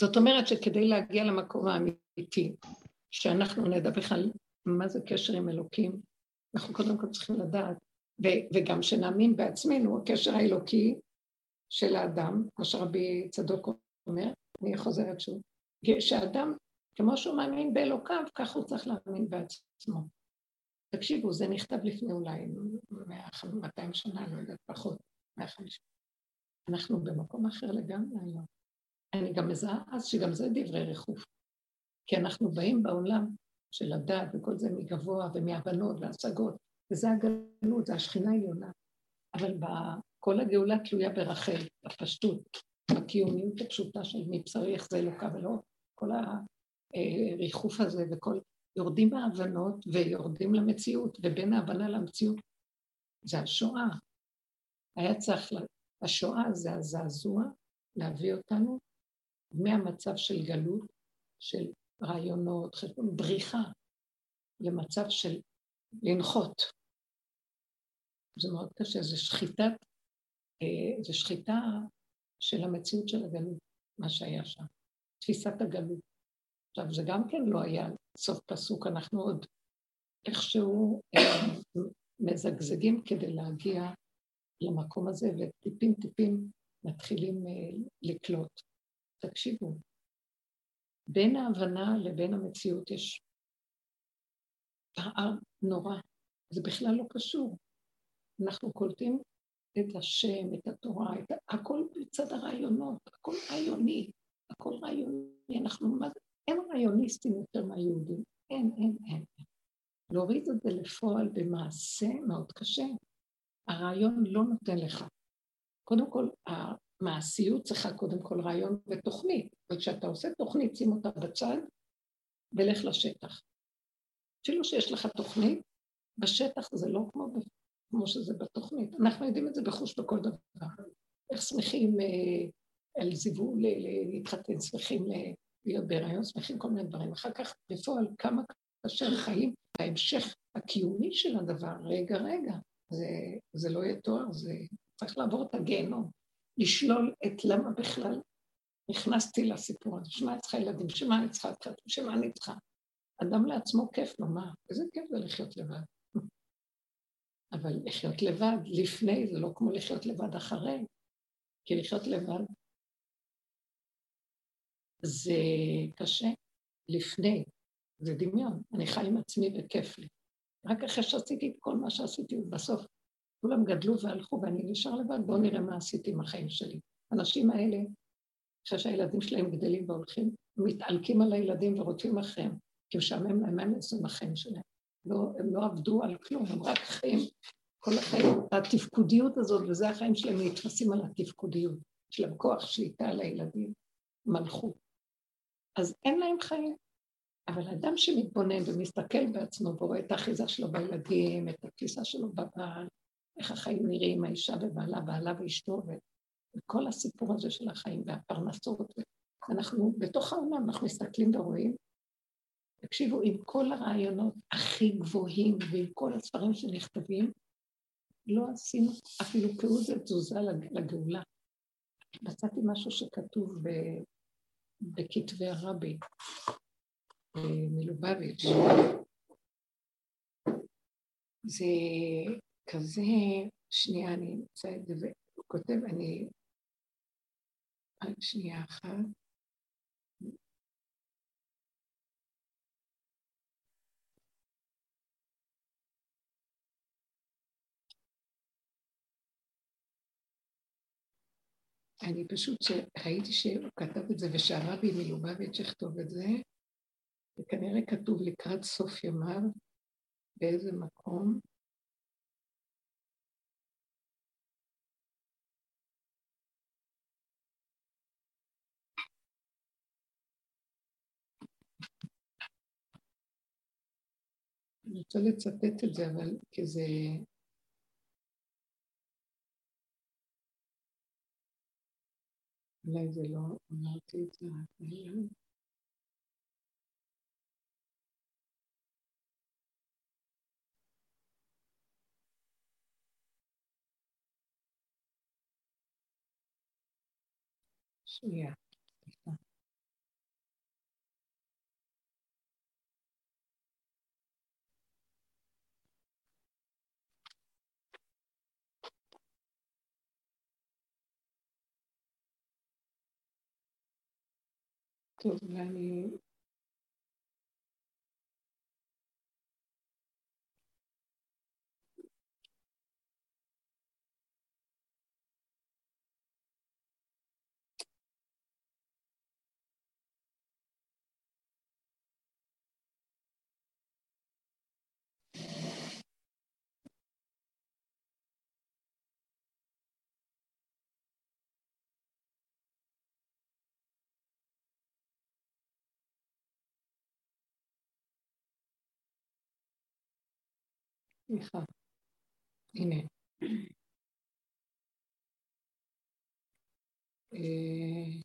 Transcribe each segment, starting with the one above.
זאת אומרת שכדי להגיע למקום האמיתי, שאנחנו נדע בכלל מה זה קשר עם אלוקים, אנחנו קודם כל צריכים לדעת, וגם שנאמין בעצמנו, הקשר האלוקי של האדם, מה שרבי צדוק אומר, אני חוזרת שוב, שאדם, כמו שהוא מאמין באלוקיו, כך הוא צריך להאמין בעצמו. תקשיבו, זה נכתב לפני אולי 200 שנה, לא יודעת, פחות, 150. אנחנו במקום אחר לגמרי היום. אני גם מזהה אז שגם זה דברי ריחוף. כי אנחנו באים בעולם של הדת וכל זה מגבוה ומהבנות והשגות, וזה הגלות, זה השכינה העליונה. אבל כל הגאולה תלויה ברחל, בפשטות, בקיומיות הפשוטה של מי צריך זה אלוקה ולא כל הריחוף הזה וכל... יורדים מההבנות ויורדים למציאות, ובין ההבנה למציאות זה השואה. היה צריך, השואה זה הזעזוע להביא אותנו מהמצב של גלות, של רעיונות, חשבון, בריחה, למצב של לנחות. זה מאוד קשה, זה שחיטת, אה, זה שחיטה של המציאות של הגלות, מה שהיה שם, תפיסת הגלות. עכשיו, זה גם כן לא היה סוף פסוק, אנחנו עוד איכשהו אה, מזגזגים כדי להגיע למקום הזה, וטיפים טיפים מתחילים אה, לקלוט. תקשיבו, בין ההבנה לבין המציאות יש פער נורא, זה בכלל לא קשור. אנחנו קולטים את השם, את התורה, את... הכל בצד הרעיונות, הכל רעיוני, הכל רעיוני, אנחנו? אין רעיוניסטים יותר מהיהודים, אין, אין, אין. להוריד את זה לפועל במעשה מאוד קשה. הרעיון לא נותן לך. קודם כל, המעשיות צריכה קודם כל רעיון ותוכנית, וכשאתה עושה תוכנית, שים אותה בצד ולך לשטח. אפילו שיש לך תוכנית, בשטח זה לא כמו, כמו שזה בתוכנית. אנחנו יודעים את זה בחוש בכל דבר. איך שמחים אה, על זיוול, להתחתן, שמחים להיות בהיריון, שמחים כל מיני דברים. אחר כך בפועל כמה כאשר חיים ההמשך הקיומי של הדבר, רגע, רגע, זה, זה לא יהיה תואר, זה צריך לעבור את הגיהנום, לשלול את למה בכלל נכנסתי לסיפור הזה, שמה אני צריכה ילדים, שמה אני צריכה את שמה אני צריכה. אדם לעצמו כיף מה? איזה כיף זה לחיות לבד. אבל לחיות לבד לפני זה לא כמו לחיות לבד אחרי, כי לחיות לבד זה קשה לפני, זה דמיון. אני חי עם עצמי וכיף לי. רק אחרי שעשיתי את כל מה שעשיתי, ובסוף כולם גדלו והלכו ואני נשאר לבד, בואו נראה מה עשיתי עם החיים שלי. האנשים האלה, אחרי שהילדים שלהם גדלים והולכים, מתעלקים על הילדים ורודפים אחריהם, כי משעמם להם, מה הם עשו עם החיים שלהם? לא, הם לא עבדו על כלום, הם רק חיים כל החיים. התפקודיות הזאת, וזה החיים שלהם, נתפסים על התפקודיות. יש להם כוח שליטה על הילדים, מלכות. אז אין להם חיים. אבל אדם שמתבונן ומסתכל בעצמו ורואה את האחיזה שלו בילדים, את התפיסה שלו בבעל, איך החיים נראים, האישה ובעלה, בעלה ואשתו, וכל הסיפור הזה של החיים והפרנסות, אנחנו בתוך העולם, אנחנו מסתכלים ורואים. תקשיבו, עם כל הרעיונות הכי גבוהים ועם כל הספרים שנכתבים, לא עשינו אפילו כאוזה תזוזה לגאולה. מצאתי משהו שכתוב בכתבי הרבי אה, מלובביץ'. זה כזה, שנייה, אני אמצא את זה, והוא כותב, אני... רק שנייה אחת. אני פשוט ראיתי שהוא כתב את זה ושהרבי מלובביץ' יכתוב את זה, וכנראה כתוב לקראת סוף ימיו, באיזה מקום. אני רוצה לצטט את זה, אבל כי זה אולי זה לא אמרתי את זה רק היום. שנייה, טוב, ואני סליחה. הנה. אה,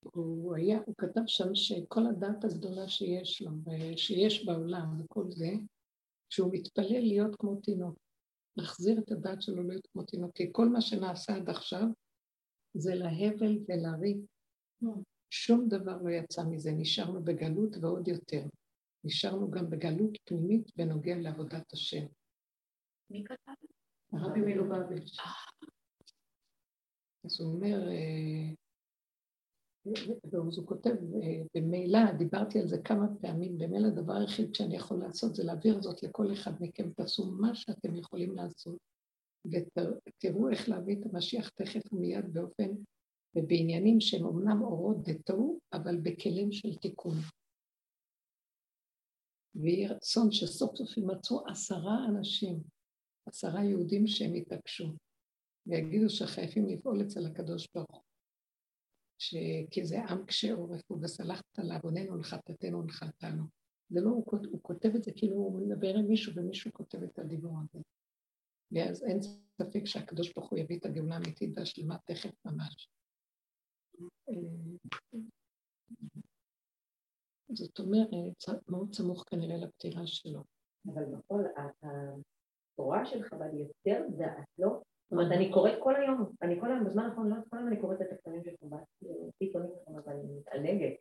הוא היה, הוא כתב שם שכל הדת הגדולה שיש לו, שיש בעולם וכל זה, שהוא מתפלל להיות כמו תינוק, להחזיר את הדת שלו להיות כמו תינוק, כי כל מה שנעשה עד עכשיו זה להבל ולריק. שום דבר לא יצא מזה, נשארנו בגלות ועוד יותר. נשארנו גם בגלות פנימית בנוגע לעבודת השם. מי כתב? הרבי מלובביץ'. אז הוא אומר, אה, אז הוא כותב, אה, במילא, דיברתי על זה כמה פעמים, במילא הדבר היחיד שאני יכול לעשות זה להעביר זאת לכל אחד מכם, תעשו מה שאתם יכולים לעשות, ותראו איך להביא את המשיח תכף ומיד באופן, ובעניינים שהם אמנם אורות דתו, אבל בכלים של תיקון. ויהי רצון שסוף סוף יימצאו עשרה אנשים, עשרה יהודים שהם יתעקשו, ויגידו שחייבים לפעול אצל הקדוש ברוך הוא. כי זה עם קשה עורף, וסלחת לעווננו לחטאתנו ולחטאנו. זה לא, הוא, הוא כותב את זה כאילו הוא מדבר עם מישהו ומישהו כותב את הדיבור הזה. ואז אין ספק שהקדוש ברוך הוא יביא את הגאולה האמיתית והשלמה תכף ממש. זאת אומרת, מאוד סמוך כנראה לפטירה שלו. אבל בכל, התורה של חב"ד יותר דעת, לא? זאת אומרת, אני קוראת כל היום, אני כל היום, בזמן האחרון, לא כל היום אני קוראת את הקטנים של חב"ד, פתאום אבל אני מתעלגת,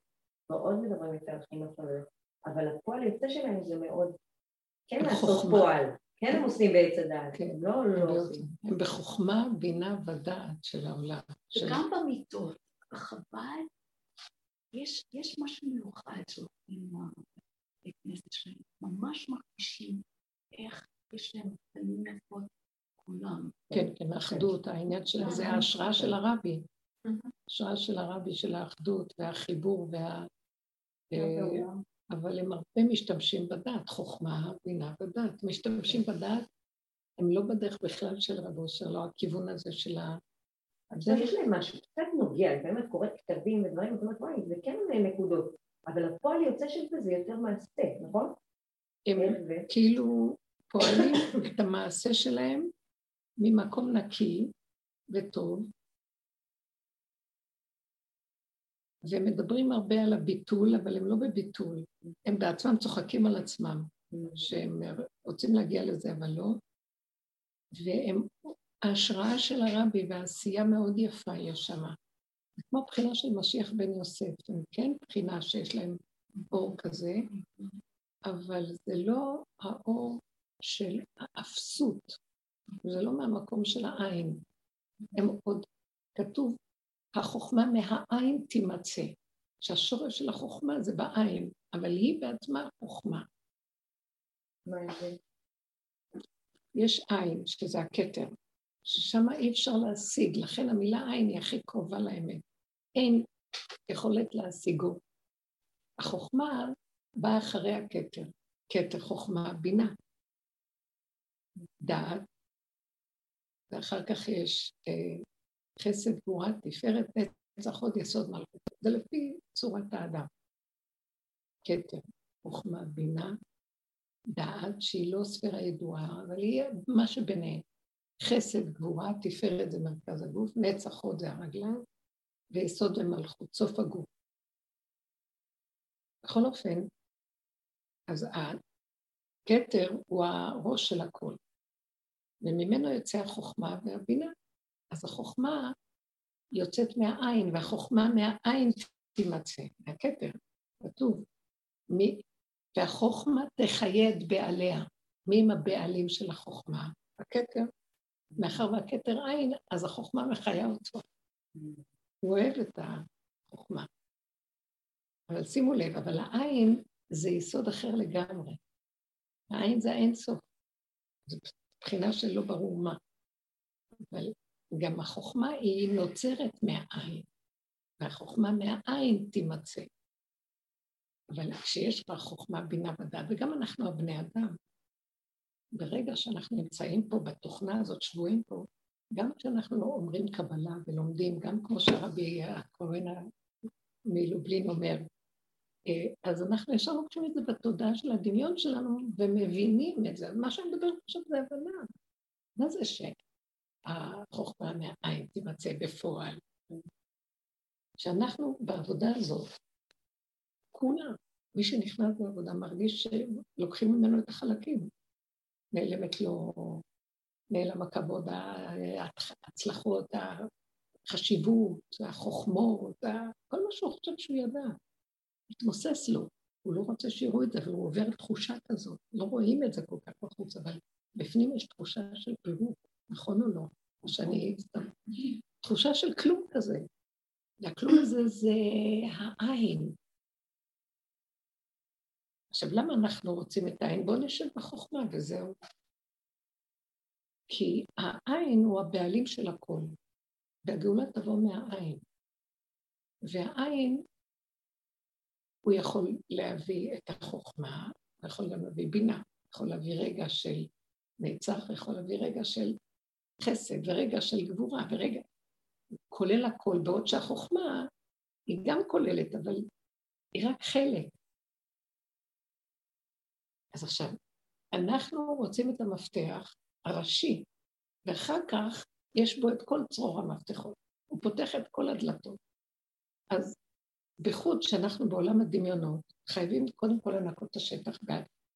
מאוד מדברים יותר חינוך על אבל הפועל היוצא שלהם זה מאוד, כן לעשות פועל, כן הם עושים בעץ הדעת, כן, לא לא עושים. הם בחוכמה, בינה ודעת של העולם. וגם במיטות, חב"ד יש, יש משהו מיוחד שעושים בבית כנסת שלהם, ממש מרגישים איך יש להם פנים יפות כולם. כן, כן, האחדות, העניין של זה ההשראה של הרבי. ההשראה של הרבי, של האחדות והחיבור וה... אה, אבל הם הרבה משתמשים בדת, חוכמה, בינה ודת. משתמשים בדת, הם לא בדרך בכלל של רב אושר, לא הכיוון הזה של ה... עכשיו יש להם משהו קצת נוגע, אני באמת קוראת כתבים ודברים, זאת אומרת, וואי, זה כן נקודות, אבל הפועל יוצא של זה זה יותר מעשה, נכון? הם כאילו פועלים את המעשה שלהם ממקום נקי וטוב, ומדברים הרבה על הביטול, אבל הם לא בביטול, הם בעצמם צוחקים על עצמם, שהם רוצים להגיע לזה, אבל לא, והם ההשראה של הרבי והעשייה מאוד יפה יש שמה. זה כמו בחינה של משיח בן יוסף, הם כן בחינה שיש להם אור כזה, אבל זה לא האור של האפסות, זה לא מהמקום של העין. הם עוד, כתוב, החוכמה מהעין תימצא, שהשורש של החוכמה זה בעין, אבל היא בעצמה חוכמה. יש עין, שזה הכתר, ששם אי אפשר להשיג, לכן המילה עין היא הכי קרובה לאמת. אין יכולת להשיגו. החוכמה באה אחרי הכתר, כתר חוכמה, בינה, דעת, ואחר כך יש אה, חסד, גבורה, תפארת, נצח, עוד יסוד מלכות. זה לפי צורת האדם. כתר, חוכמה, בינה, דעת, שהיא לא ספירה ידועה, אבל היא מה שביניהם. חסד, גבורה, תפארת זה מרכז הגוף, נצח חוד זה הרגליים, ויסוד ומלכות, סוף הגוף. בכל אופן, אז הכתר הוא הראש של הכל, וממנו יוצא החוכמה והבינה. אז החוכמה יוצאת מהעין, והחוכמה מהעין תימצא, מהכתר, כתוב. מי, והחוכמה תחייד בעליה. מי הם הבעלים של החוכמה? הכתר. מאחר והכתר עין, אז החוכמה מחיה אותו. הוא אוהב את החוכמה. אבל שימו לב, אבל העין זה יסוד אחר לגמרי. העין זה האין סוף. זו בחינה של לא ברור מה. אבל גם החוכמה היא נוצרת מהעין, והחוכמה מהעין תימצא. אבל כשיש בה חוכמה, בינה ודעת, וגם אנחנו הבני אדם, ברגע שאנחנו נמצאים פה בתוכנה הזאת, שבויים פה, גם כשאנחנו לא אומרים קבלה ולומדים, גם כמו שהרבי הכהן מלובלין אומר, אה, אז אנחנו ישר לוקחים את זה בתודעה של הדמיון שלנו ומבינים את זה. מה שאני מדברת עכשיו זה הבנה. מה זה שהחוכמה מהעין תימצא בפועל? שאנחנו בעבודה הזאת, כולם, מי שנכנס לעבודה מרגיש שלוקחים ממנו את החלקים. נעלמת לו, נעלם הכבוד, ההצלחות, החשיבות, החוכמות, כל מה שהוא חושב שהוא ידע. מתמוסס לו, הוא לא רוצה שיראו את זה, והוא עובר תחושה כזאת. לא רואים את זה כל כך בחוץ, אבל בפנים יש תחושה של פירוק, נכון או לא? שאני... תחושה של כלום כזה. והכלום הזה זה העין. עכשיו, למה אנחנו רוצים את העין? בואו נשב בחוכמה וזהו. כי העין הוא הבעלים של הכל, והגאולה תבוא מהעין. והעין, הוא יכול להביא את החוכמה, הוא יכול גם להביא בינה, יכול להביא רגע של נצח, יכול להביא רגע של חסד, ורגע של גבורה, ורגע, כולל הכל, בעוד שהחוכמה היא גם כוללת, אבל היא רק חלק. אז עכשיו, אנחנו רוצים את המפתח הראשי, ואחר כך יש בו את כל צרור המפתחות. הוא פותח את כל הדלתות. אז בייחוד שאנחנו בעולם הדמיונות, חייבים קודם כל לנקות את השטח.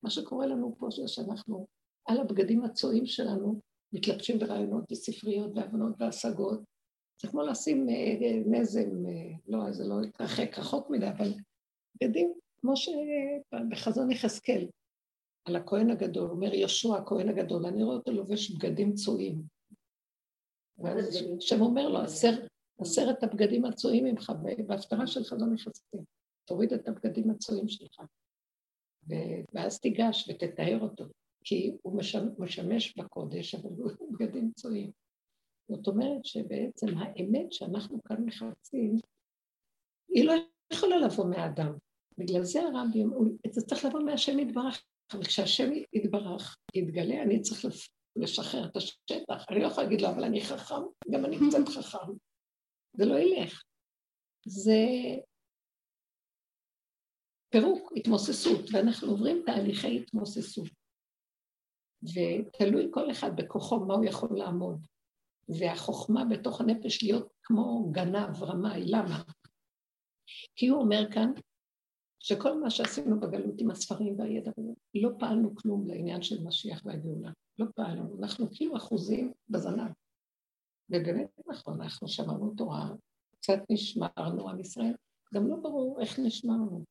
מה שקורה לנו פה זה שאנחנו על הבגדים הצועים שלנו מתלבשים ברעיונות וספריות והבנות והשגות. זה כמו לשים אה, נזם, אה, לא, זה לא יתרחק רחוק מדי, אבל בגדים כמו שבחזון יחזקאל, על הכהן הגדול, אומר יהושע הכהן הגדול, אני רואה אותו לובש בגדים צועים. ואז השם אומר לו, עשרת הבגדים הצועים ממך, בהפטרה של חזון יחזקאל, תוריד את הבגדים הצועים שלך. ואז תיגש ותתאר אותו, כי הוא משמש בקודש, אבל הוא בגדים צועים. זאת אומרת שבעצם האמת שאנחנו כאן מחפשים, היא לא יכולה לבוא מהאדם. בגלל זה הרבי, זה צריך לבוא מהשם יתברך. אבל כשהשם יתברך, יתגלה, אני צריך לשחרר את השטח. אני לא יכולה להגיד לו, אבל אני חכם, גם אני קצת חכם. זה לא ילך. זה פירוק, התמוססות, ואנחנו עוברים תהליכי התמוססות. ותלוי כל אחד בכוחו מה הוא יכול לעמוד. והחוכמה בתוך הנפש להיות כמו גנב, רמאי, למה? כי הוא אומר כאן, שכל מה שעשינו בגלות עם הספרים והידע, לא פעלנו כלום לעניין של משיח והגאולה. לא פעלנו, אנחנו כאילו אחוזים בזנב. ובאמת נכון, אנחנו שמענו תורה, קצת נשמרנו עם ישראל, גם לא ברור איך נשמרנו.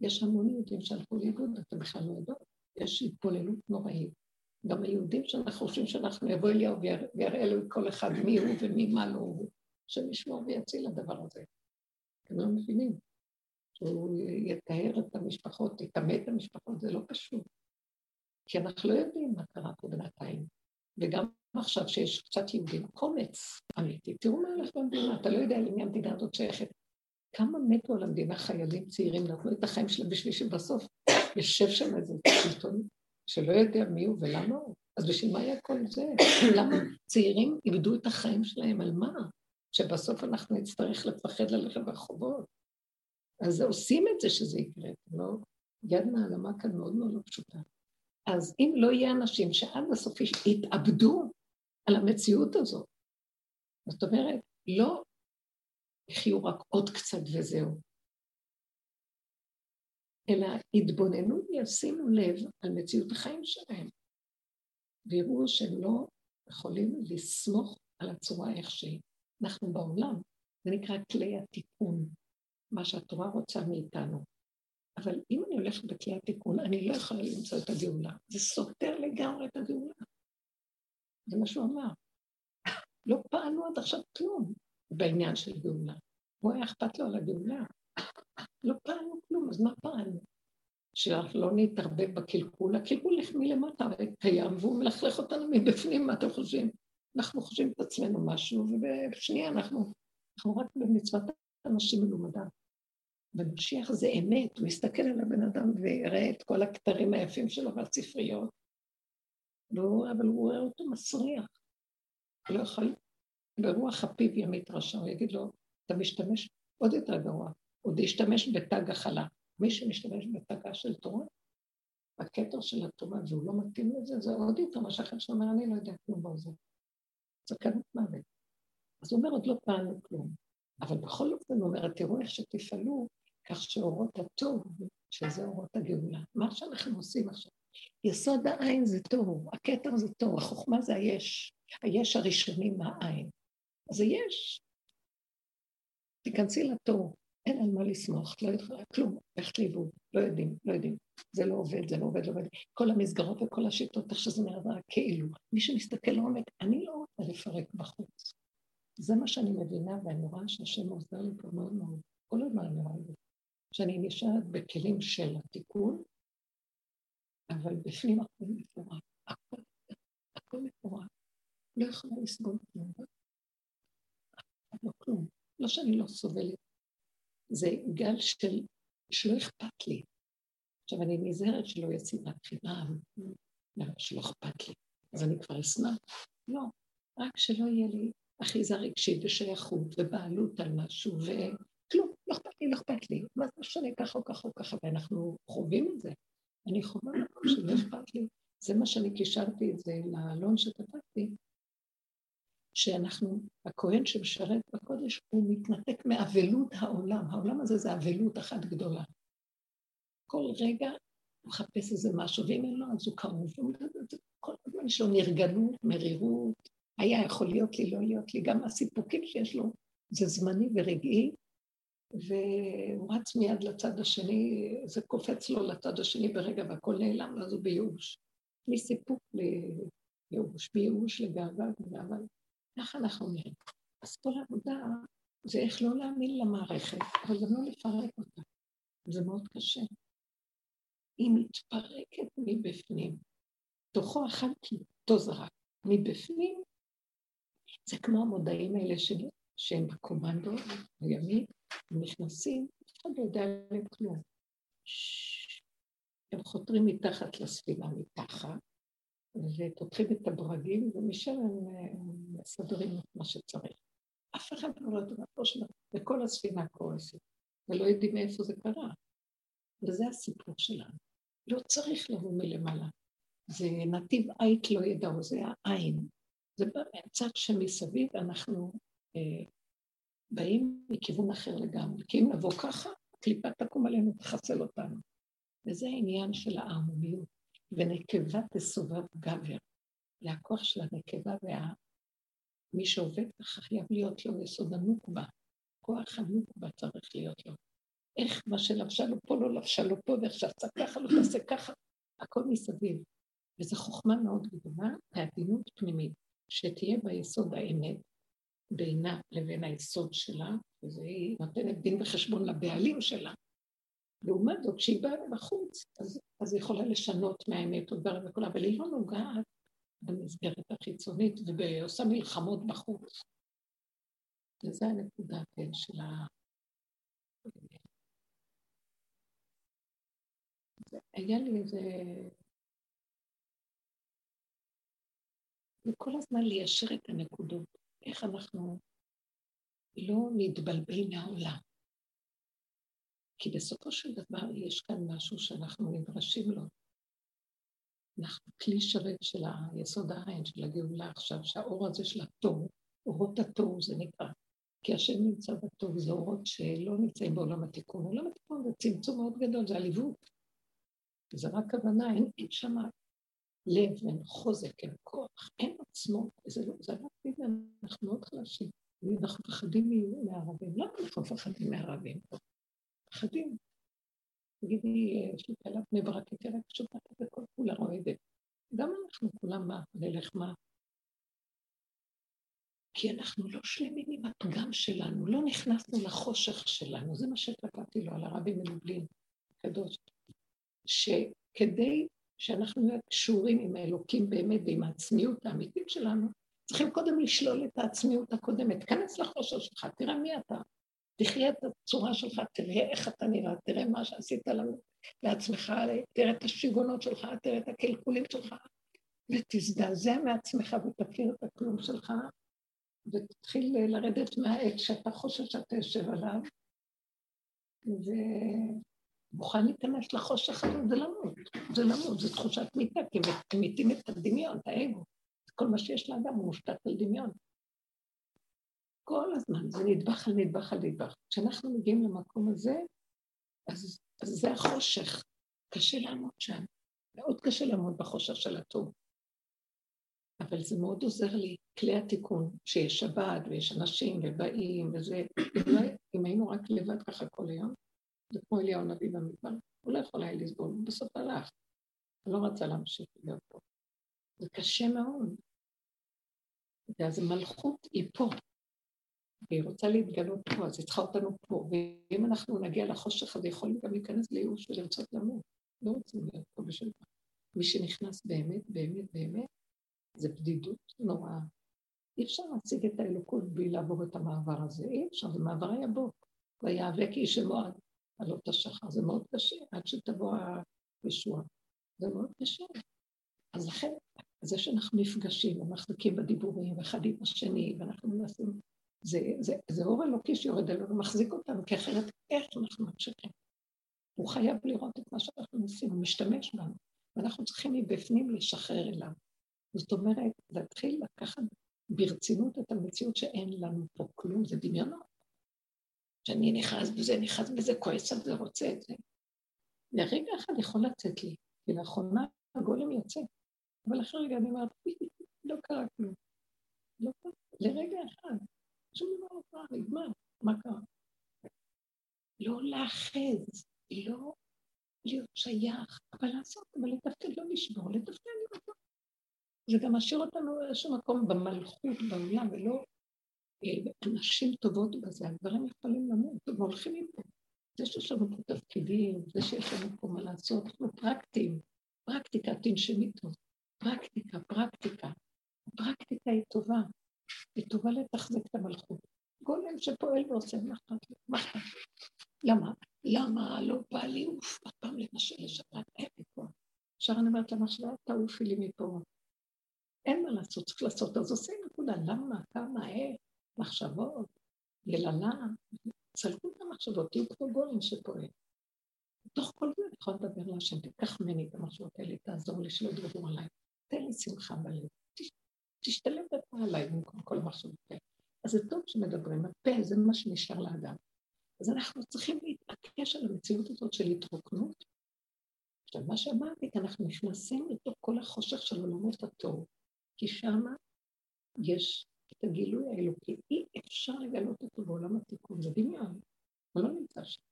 יש המון יהודים שהלכו לאיבוד, אתם בכלל לא יודעות. יש התבוללות נוראית. גם היהודים שאנחנו חושבים שאנחנו, יבוא אליהו ויראה לו כל אחד מי הוא ומי מה לא הוא, שנשמור ויציל לדבר הזה. אתם לא מבינים. שהוא יתאר את המשפחות, יטמא את המשפחות, זה לא פשוט. כי אנחנו לא יודעים מה קרה פה בינתיים. וגם עכשיו שיש קצת יהודים, קומץ אמיתי. תראו מה הולך במדינה, אתה לא יודע למי המדינה הזאת שייכת. כמה מתו על המדינה חיילים צעירים, נתנו את החיים שלהם בשביל שבסוף יושב שם איזה שלטון שלא יודע מי הוא ולמה הוא. אז בשביל מה היה כל זה? למה צעירים איבדו את החיים שלהם על מה? שבסוף אנחנו נצטרך לפחד ללכת ברחובות. אז עושים את זה שזה יקרה, לא? יד נעלמה כאן מאוד מאוד לא פשוטה. אז אם לא יהיה אנשים שעד הסוף יתאבדו על המציאות הזאת, זאת אומרת, לא יחיו רק עוד קצת וזהו, אלא יתבוננו וישימו לב על מציאות החיים שלהם, ויראו שהם לא יכולים לסמוך על הצורה איך שהיא. אנחנו בעולם, זה נקרא כלי התיקון. מה שהתורה רוצה מאיתנו. אבל אם אני הולכת בכלי התיקון, אני לא יכולה למצוא את הגאולה. זה סותר לגמרי את הגאולה. זה מה שהוא אמר. לא פעלנו עד עכשיו כלום. בעניין של גאולה. הוא היה אכפת לו על הגאולה. לא פעלנו כלום, אז מה פעלנו? שאנחנו לא נתערבב בקלקול, הקלקול מלמטה קיים והוא מלכלך אותנו מבפנים, מה אתם חושבים? אנחנו חושבים את עצמנו משהו, ובשנייה אנחנו, אנחנו רק במצוות אנשים מלומדם. ומשיח זה אמת, הוא יסתכל על הבן אדם ויראה את כל הכתרים היפים שלו והספריות, והוא, אבל הוא רואה אותו מסריח. לא יכול, ברוח הפיו ימית רשע, הוא יגיד לו, אתה משתמש עוד יותר גרוע, עוד ישתמש בתג החלה. מי שמשתמש בתגה של תורה, בכתר של התורה, והוא לא מתאים לזה, זה עוד יותר מה שאחר שאומר, אני לא יודע כלום בזה. סכנת מוות. אז הוא אומר, עוד לא פעלנו כלום. אבל בכל אופן הוא אומר, תראו איך שתפעלו, כך שאורות הטוב, שזה אורות הגאולה. מה שאנחנו עושים עכשיו. יסוד העין זה טוב, הכתר זה טוב, החוכמה זה היש. היש הראשוני מהעין. אז זה יש. תיכנסי לתור, אין על מה לסמוך, לא יכולה כלום, ללכת לאיבוד, לא יודעים, לא יודעים. זה לא עובד, זה לא עובד, לא עובד. כל המסגרות וכל השיטות, איך שזה נראה כאילו. מי שמסתכל לעומק, אני לא רוצה לפרק בחוץ. זה מה שאני מבינה, ואני רואה שהשם עוזר לי פה מאוד מאוד. כל הזמן אני רואה את זה. שאני נשארת בכלים של התיקון, אבל בפנים הכל מפורט. הכל, הכל מפורט. לא יכולה לסבול כלום. לא כלום. לא שאני לא סובלת. זה גל של, שלא אכפת לי. עכשיו, אני נזהרת שלא שנאת חינם, שלא אכפת לי. אז אני כבר אשנא. לא, רק שלא יהיה לי אחיזה רגשית ושייכות ובעלות על משהו, וכלום, לא אכפת לי, לא אכפת לי. מה זה משנה ככה או ככה או ככה, ואנחנו חווים את זה. אני חווה שלא אכפת לי. זה מה שאני קישרתי את זה לאלון שכתבתי, שאנחנו, הכהן שמשרת בקודש, הוא מתנתק מאבלות העולם. העולם הזה זה אבלות אחת גדולה. כל רגע הוא מחפש איזה משהו, ואם אין לו, אז הוא קרוב. כל הזמן יש לו נרגנות, מרירות, היה יכול להיות לי, לא להיות לי. גם הסיפוקים שיש לו זה זמני ורגעי, והוא רץ מיד לצד השני, זה קופץ לו לצד השני ברגע והכל נעלם, ואז הוא בייאוש. מסיפוק לייאוש, מייאוש לגאווה וגאווה. ככה אנחנו נראים. אז כל העבודה זה איך לא להאמין למערכת, אבל גם לא לפרק אותה. זה מאוד קשה. היא מתפרקת מבפנים. תוכו אכל קיטו זרק. מבפנים זה כמו המודעים האלה שלי, שהם בקומנדו הימי, הם נכנסים, אף אחד לא יודע עליהם כלום. הם חותרים מתחת לספינה, מתחת, ופותחים את הברגים, ומשם הם מסדרים את מה שצריך. אף אחד לא יודע וכל הספינה קורסת, ולא יודעים מאיפה זה קרה. וזה הסיפור שלנו. לא צריך לבוא מלמעלה. זה נתיב עית לא ידעו, זה העין. זה בא מהצד שמסביב, אנחנו באים מכיוון אחר לגמרי. כי אם נבוא ככה, הקליפה תקום עלינו, תחסל אותנו. וזה העניין של הערמומיות. ונקבה תסובב גבר. זה הכוח של הנקבה ומי שעובד ככה חייב להיות לו יסוד הנוקבה. כוח הנוקבה צריך להיות לו. איך מה שלבשה לו פה לא לבשה לו פה, ואיך שעשה ככה לא תעשה ככה, הכל מסביב. וזו חוכמה מאוד גדולה, ועדינות פנימית, שתהיה ביסוד האמת בינה לבין היסוד שלה, והיא נותנת דין וחשבון לבעלים שלה, לעומת זאת, כשהיא באה מבחוץ, אז, אז היא יכולה לשנות מהאמת עוברת וכולה, אבל היא לא נוגעת במסגרת החיצונית ועושה מלחמות בחוץ. וזו הנקודה, כן, של ה... היה לי איזה... וכל הזמן ליישר את הנקודות, איך אנחנו לא נתבלבל מהעולם. כי בסופו של דבר יש כאן משהו שאנחנו נדרשים לו. אנחנו כלי שרת של היסוד העין, של הגאולה עכשיו, שהאור הזה של התור, אורות התור זה נקרא. כי השם נמצא בתור, זה אורות שלא נמצאים בעולם התיקון. עולם התיקון זה צמצום מאוד גדול, זה עליבות. זה רק הבנה, אין, אין שם לב, אין חוזק, אין כוח, אין עצמות, זה, לא, זה רק בגלל, אנחנו מאוד חלשים. אנחנו מפחדים מהערבים. למה אנחנו מפחדים מהערבים? מפחדים. תגידי, יש לי כלת בני ברק, היא תראה פשוט וכל כולה רועדת. גם אנחנו כולם מה, נלך מה? כי אנחנו לא שלמים עם הפגם שלנו, לא נכנסנו לחושך שלנו, זה מה שכתבתי לו על הרבי מלובלין, קדוש, שכדי שאנחנו נהיה קשורים עם האלוקים באמת ועם העצמיות האמיתית שלנו, צריכים קודם לשלול את העצמיות הקודמת. כנס לחושר שלך, תראה מי אתה. תחיה את הצורה שלך, תראה איך אתה נראה, תראה מה שעשית לעצמך, תראה את השיגונות שלך, תראה את הקלקולים שלך, ותזדעזע מעצמך ותכיר את הכלום שלך, ותתחיל לרדת מהעץ שאתה חושב שאתה יושב עליו, ומוכן להיכנס לחושך הזה, זה למות, זה למות, זה תחושת מיטה, כי הם מתים את הדמיון, את האגו. כל מה שיש לאדם הוא מושתת על דמיון. כל הזמן, זה נדבך על נדבך על נדבך. כשאנחנו מגיעים למקום הזה, אז, אז זה החושך. קשה לעמוד שם. מאוד קשה לעמוד בחושך של הטוב. אבל זה מאוד עוזר לי, כלי התיקון, שיש שבת ויש אנשים ובאים וזה, אם היינו רק לבד ככה כל היום, זה כמו אליהו הנביא במדבר, הוא לא יכול היה לסבול, הוא בסוף הלך, הוא לא רצה להמשיך להיות פה. זה קשה מאוד. ואז המלכות היא פה, והיא רוצה להתגלות פה, אז היא צריכה אותנו פה, ואם אנחנו נגיע לחושך הזה, יכולים גם להיכנס לייאוש ולרצות למות. לא רוצים להיות פה בשביל מה. מי שנכנס באמת, באמת, באמת, זה בדידות נוראה. אי אפשר להציג את האלוקות בלי לעבור את המעבר הזה, אי אפשר, זה מעבר היבוק. ויאבק איש אמועד על אותה שחר, זה מאוד קשה, עד שתבוא הישועה. זה מאוד קשה. אז לכן, זה שאנחנו נפגשים ומחזיקים בדיבורים אחד עם השני, ואנחנו מנסים, זה, זה, זה אור אלוקי שיורד עלינו ומחזיק אותנו, כי אחרת איך אנחנו ממשיכים? הוא חייב לראות את מה שאנחנו עושים, הוא משתמש בנו, ואנחנו צריכים מבפנים לשחרר אליו. זאת אומרת, להתחיל לקחת ברצינות את המציאות שאין לנו פה כלום, זה דמיונות. שאני נכנס בזה, נכנס בזה, כועס על זה, רוצה את זה. לרגע אחד יכול לצאת לי, כי לאחרונה הגולם יוצא. אבל אחרי רגע אני אומרת, לא קרה כלום. לא קרה, לרגע אחד. שום דבר לא קרה, נגמר, מה קרה? לא לאחז, לא להיות שייך, אבל לעשות, אבל לתפקד, לא לשבור, לתפקד זה גם משאיר אותנו באיזשהו מקום במלכות בעולם, ולא נשים טובות בזה, הדברים יכולים למות, הם הולכים מפה. זה שיש לנו פה תפקידים, זה שיש לנו פה מה לעשות, אנחנו פרקטיים, פרקטיקה, תנשמי טוב, פרקטיקה, פרקטיקה. פרקטיקה היא טובה, היא טובה לתחזק את המלכות. גולם שפועל ועושה מחט, מחט. למה? למה לא בא לי אוף, עוד פעם למשל לשבת, אין לי פה. עכשיו אני אומרת למחשבה, תעופי לי מפה. אין מה לעשות, צריך לעשות, אז עושים נקודה, למה, כמה, איך, מחשבות, יללה, צלקו את המחשבות, תהיו כמו גולם שפועל. בתוך כל זה אני יכולה לדבר להשם, תיקח ממני את המחשבות האלה, תעזור לי שלא ידברו עליי, תן לי שמחה בלב, תשתלם בפה עליי במקום כל המחשבות האלה. אז זה טוב שמדברים, הפה זה מה שנשאר לאדם. אז אנחנו צריכים להתעקש על המציאות הזאת של התרוקנות. עכשיו, מה שאמרתי, כי אנחנו נכנסים לתוך כל החושך של עולמות התור, כי שמה יש את הגילוי האלוקי. אי אפשר לגלות אותו בעולם התיקון, זה דמיון, הוא לא נמצא שם.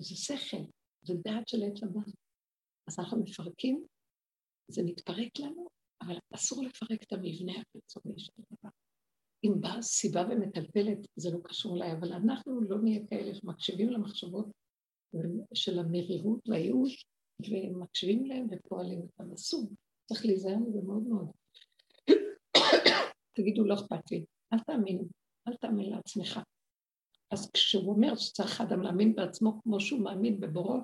זה שכל, זה דעת של עץ הדת. אז אנחנו מפרקים, זה מתפרק לנו, אבל אסור לפרק את המבנה החיצוני של הדבר. אם באה סיבה ומטלטלת, זה לא קשור אליי, אבל אנחנו לא נהיה כאלה שמקשיבים למחשבות של המרירות והייאוש, ומקשיבים להם ופועלים אותם. אסור, צריך להיזהר מזה מאוד מאוד. תגידו, לא אכפת לי, אל תאמינו, אל תאמין לעצמך. אז כשהוא אומר שצריך אדם להאמין בעצמו כמו שהוא מאמין בבורו,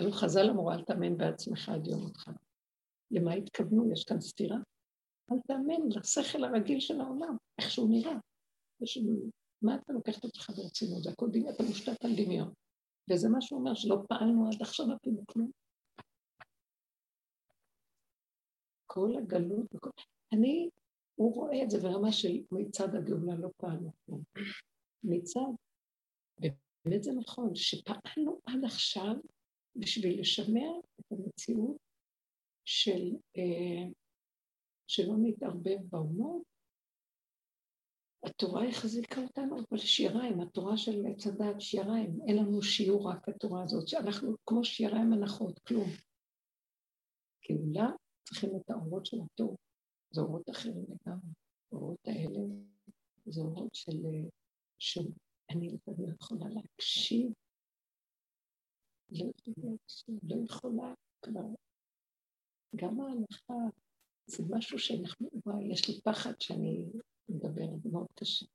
אבל חז"ל אמרו, אל תאמין בעצמך עד יום אותך. למה התכוונו? יש כאן סתירה? אל תאמין לשכל הרגיל של העולם, איך שהוא נראה. ושוב, מה אתה לוקח את עצמך ברצינות? זה הכל דמיון, אתה מושתת על דמיון. וזה מה שהוא אומר, שלא פעלנו עד עכשיו אפילו כלום. כל הגלות, וכל... אני, הוא רואה את זה ברמה של מצד הגאולה לא פעלנו כלום. מצד, באמת זה נכון, שפעלנו עד עכשיו בשביל לשמר את המציאות של אה, שלא נתערבב באומות. התורה החזיקה אותנו, אבל שיריים, התורה של עץ הדת, שיריים, אין לנו שיעור רק התורה הזאת, שאנחנו כמו שיריים הנחות, כלום. גאולה צריכים את האורות של הטוב, זה אורות אחרים לגמרי. האורות האלה זה אורות של... שאני לא יכולה להקשיב, לא יכולה להקשיב, לא יכולה כבר. גם ההלכה זה משהו שאנחנו, וואי, יש לי פחד שאני מדברת, מאוד קשה.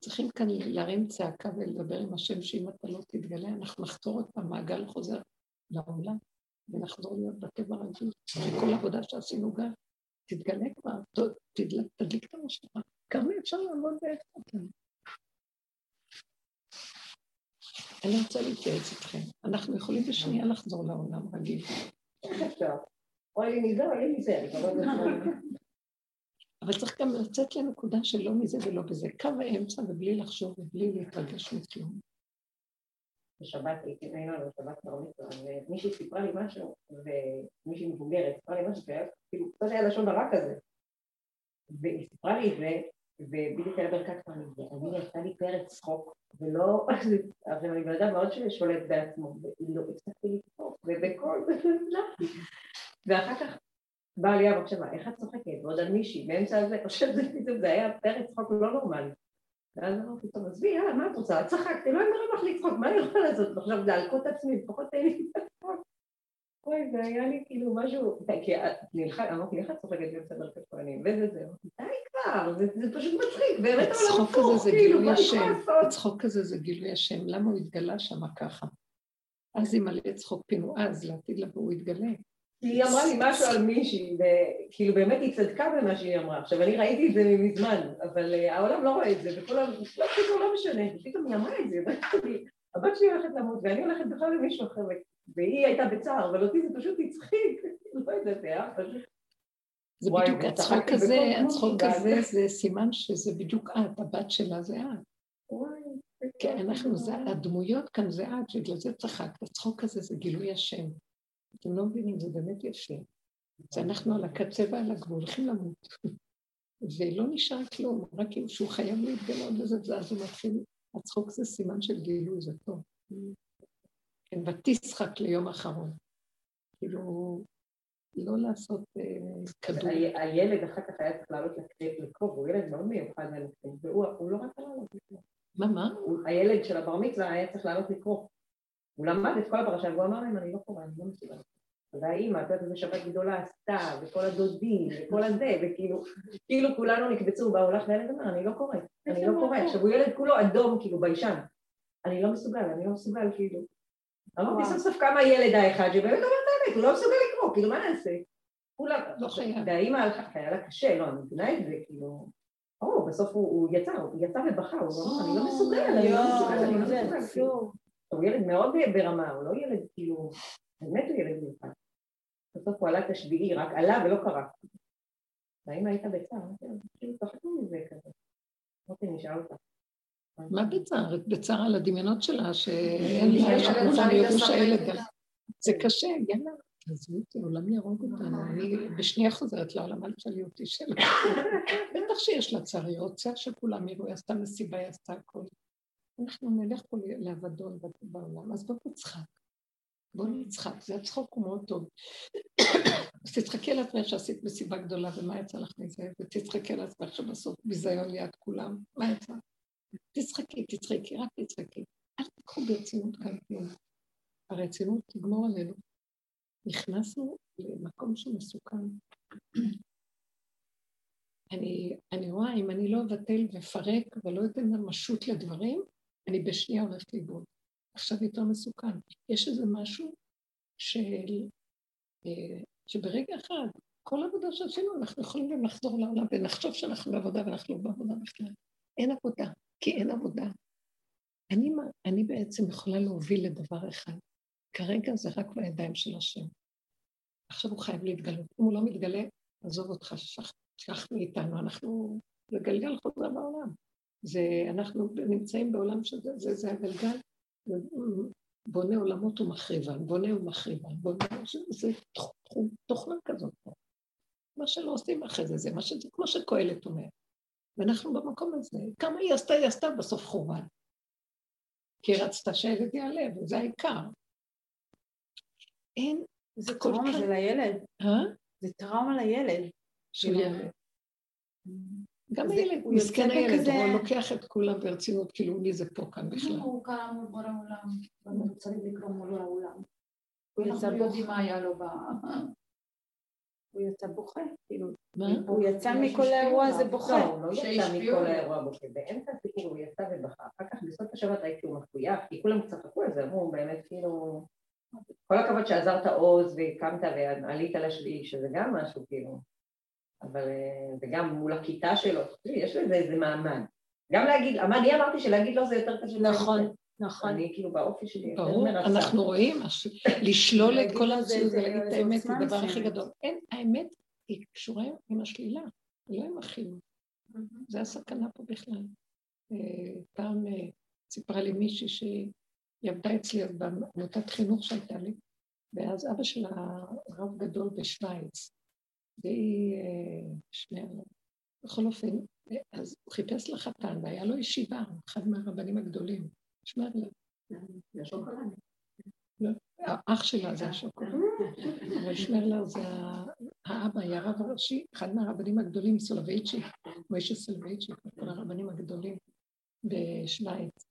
צריכים כאן להרים צעקה ולדבר עם השם, שאם אתה לא תתגלה, אנחנו נחתור עוד פעם, מעגל חוזר לעולם, ונחזור להיות בטבע רגיל. וכל עבודה שעשינו גם, תתגלה כבר, תדליק, את הראש שלך. כמה אפשר לעמוד באיפה אני רוצה להתייעץ איתכם. אנחנו יכולים בשנייה לחזור לעולם רגיל. לי מזה, אבל צריך גם לצאת לנקודה של לא מזה ולא בזה. קו האמצע ובלי לחשוב ובלי להתרגש מכלום. בשבת הייתי לנו בשבת בר מצווה, ומישהי סיפרה לי משהו, ומישהי מבוגרת סיפרה לי משהו, שהיה כאילו קצת היה לשון הרע כזה. והיא סיפרה לי את זה, ובדיוק היה ברכת פעמים, ואני עשתה לי פרץ צחוק, ולא, אבל אני בן אדם מאוד ששולט בעצמו, ולא הפסקתי לצחוק, ובקול, ואחר כך באה לי המחשבה, איך את צוחקת? ועוד על מישהי, באמצע הזה, שזה זה היה פרץ צחוק לא נורמלי. ואז אמרתי, טוב, עזבי, יאללה, מה את רוצה? צחקתי, לא אמרה לך לצחוק, מה אני יכולה לעשות? עכשיו להלקות עצמי, לפחות תן לי את הצחוק. אוי, זה היה לי כאילו משהו, כי נלחץ, אמרתי, איך את צוחקת באמצע מרכז כהנים? וזה זה, די כבר, זה פשוט מצחיק, באמת העולם הפוך, כאילו, מה אני יכולה לעשות? הצחוק הזה זה גילוי השם, למה הוא התגלה שם ככה? אז אם מלא צחוק פינו אז, לעתיד לבוא הוא יתגלה. היא אמרה לי משהו על מישהי, וכאילו באמת היא צדקה במה שהיא אמרה. עכשיו, אני ראיתי את זה מזמן, אבל uh, העולם לא רואה את זה, וכל ה... לא, פתאום לא משנה, ופתאום היא אמרה את זה, הבת שלי הולכת למות, ואני הולכת בכלל למישהו אחר, והיא הייתה בצער, אבל אותי זה פשוט הצחיק, לא יודעת, זה היה פשוט... זה בדיוק, הצחוק הזה, הצחוק הזה זה סימן שזה בדיוק את, הבת שלה זה את. כן, אנחנו, הדמויות כאן זה את, בגלל זה צחקת, הצחוק הזה זה גילוי השם. אתם לא מבינים, זה באמת יפה. זה אנחנו על הקצה ועל הגבול, הולכים למות. ולא נשאר כלום, רק אם שהוא חייב להתגלות לזה, אז הוא מתחיל, הצחוק זה סימן של גילוי, זה טוב. כן, ותשחק ליום אחרון. כאילו, לא לעשות אה, כדור. הילד אחר כך היה צריך לעלות לקרוב, הוא ילד מאוד מיוחד והוא לא רצה לעלות לקרוב. מה, מה? הילד של הבר מצווה היה צריך לעלות לקרוא. הוא למד את כל הפרשה, והוא אמר להם, אני לא קורא, אני לא מסוגל. והאימא, את יודעת איזה שבת גדולה עשתה, וכל הדודים, וכל הזה, וכאילו, כאילו כולנו נקבצו, באו לך והילד אמר, אני לא קורא, אני לא קורא. עכשיו הוא ילד כולו אדום, כאילו, ביישן. אני לא מסוגל, אני לא מסוגל, כאילו. אמרתי סוף סוף כמה ילד האחד שבאמת אומר את האמת, הוא לא מסוגל לקרוא, כאילו, מה נעשה? כולם, לא חייב. והאימא הלכה, היה לה קשה, לא, אני מבינה את זה, כאילו... או, בסוף הוא יצא, הוא יצא ובכה, הוא אמר, אני לא מסוגל, אני לא מסוגל, אני לא מסוגל. הוא ילד מאוד ברמה, הוא לא ילד, כאילו, באמת הוא ילד מיוחד. בסוף הוא עלה את השביעי, רק עלה ולא קרה. והאמא הייתה בצער, כאילו צחקו מזה כזה. אמרתי, נשאל אותה. מה בצער? בצער על הדמיונות שלה, שאין שכמובן ירוש הילד. זה קשה, יאללה, תעזבו אותי, העולם יהרוג אותנו. אני בשנייה חוזרת לעולם, אל תשאלי אותי שאלה. בטח שיש לה צער, היא רוצה שכולם יראו, היא עשתה מסיבה, היא עשתה הכול. אנחנו נלך פה לאבדון בעולם, אז בוא נצחק. בוא נצחק, זה הצחוק הוא מאוד טוב. אז תצחקי על עצמך שעשית מסיבה גדולה, ומה יצא לך מזה? ותצחקי על עצמך שבסוף ביזיון ליד כולם, מה יצא? תצחקי, תצחקי, רק תצחקי. אל תקחו ברצינות כאן כלום. הרצינות תגמור עלינו. נכנסנו למקום שמסוכן. אני, אני רואה, אם אני לא אבטל ואפרק ולא אתן ממשות לדברים, אני בשנייה הולכת לאיבוד. עכשיו יותר מסוכן. יש איזה משהו של, אה, שברגע אחד, כל עבודה שעשינו, אנחנו יכולים גם לחזור לעולם ונחשוב שאנחנו בעבודה ואנחנו לא בעבודה בכלל. אין עבודה, כי אין עבודה. אני, אני בעצם יכולה להוביל לדבר אחד. כרגע זה רק בידיים של השם. עכשיו הוא חייב להתגלות. אם הוא לא מתגלה, עזוב אותך, שכח מאיתנו, אנחנו, זה גלגל חוזר בעולם. זה, אנחנו נמצאים בעולם שזה, זה, זה הגלגל, בונה עולמות ומחריבן, בונה ומחריבן, בונה, זה תוכנה כזאת פה. מה שלא עושים אחרי זה, זה מה שזה, כמו שקהלת אומר. ואנחנו במקום הזה, כמה היא עשתה, היא עשתה בסוף חורבן. כי היא רצתה שהילד יעלה, וזה העיקר. אין, זה טראומה זה לילד. אה? זה טראומה לילד. שהוא יעלה. גם הילד, מסכן הילד, הוא לוקח את כולם ברצינות, כאילו מי זה פה כאן בכלל. הוא קם מול בורא עולם, הוא צריך לקרוא מול העולם. אנחנו יודעים מה היה לו ב... הוא יצא בוכה, כאילו, הוא יצא מכל האירוע הזה בוכה. לא, הוא לא יצא מכל האירוע בוכה, באמצע הסיפור הוא יצא ובכה, אחר כך בסוף השבת ראיתי שהוא מחויב, כי כולם צחקו על זה, אמרו באמת כאילו, כל הכבוד שעזרת עוז והקמת ועלית לשביעי, שזה גם משהו כאילו, אבל, אה, וגם מול הכיתה שלו, יש לזה איזה מעמד. גם להגיד, אני אמרתי שלהגיד לו זה יותר קשה. נכון. נכון. אני כאילו באופי שלי ברור, אנחנו רואים, לשלול את כל המציאות ולהגיד את האמת זה הדבר הכי גדול. אין, האמת היא קשורה עם השלילה, לא עם החינוך. זה הסכנה פה בכלל. אה, פעם אה, סיפרה לי מישהי שהיא עבדה אצלי בעמותת חינוך שהייתה לי, ואז אבא שלה רב גדול בשוויץ, והיא אה, שנייה, בכל אופן, אז הוא חיפש לחתן, והיה לו ישיבה, אחד מהרבנים הגדולים. שמרלה. לא, האח שלה זה השוקולד. אבל שמרלה זה האבא, היה הרב הראשי, אחד מהרבנים הגדולים, סולובייצ'יק, מוישה סולובייצ'יק, כל הרבנים הגדולים בשוויץ.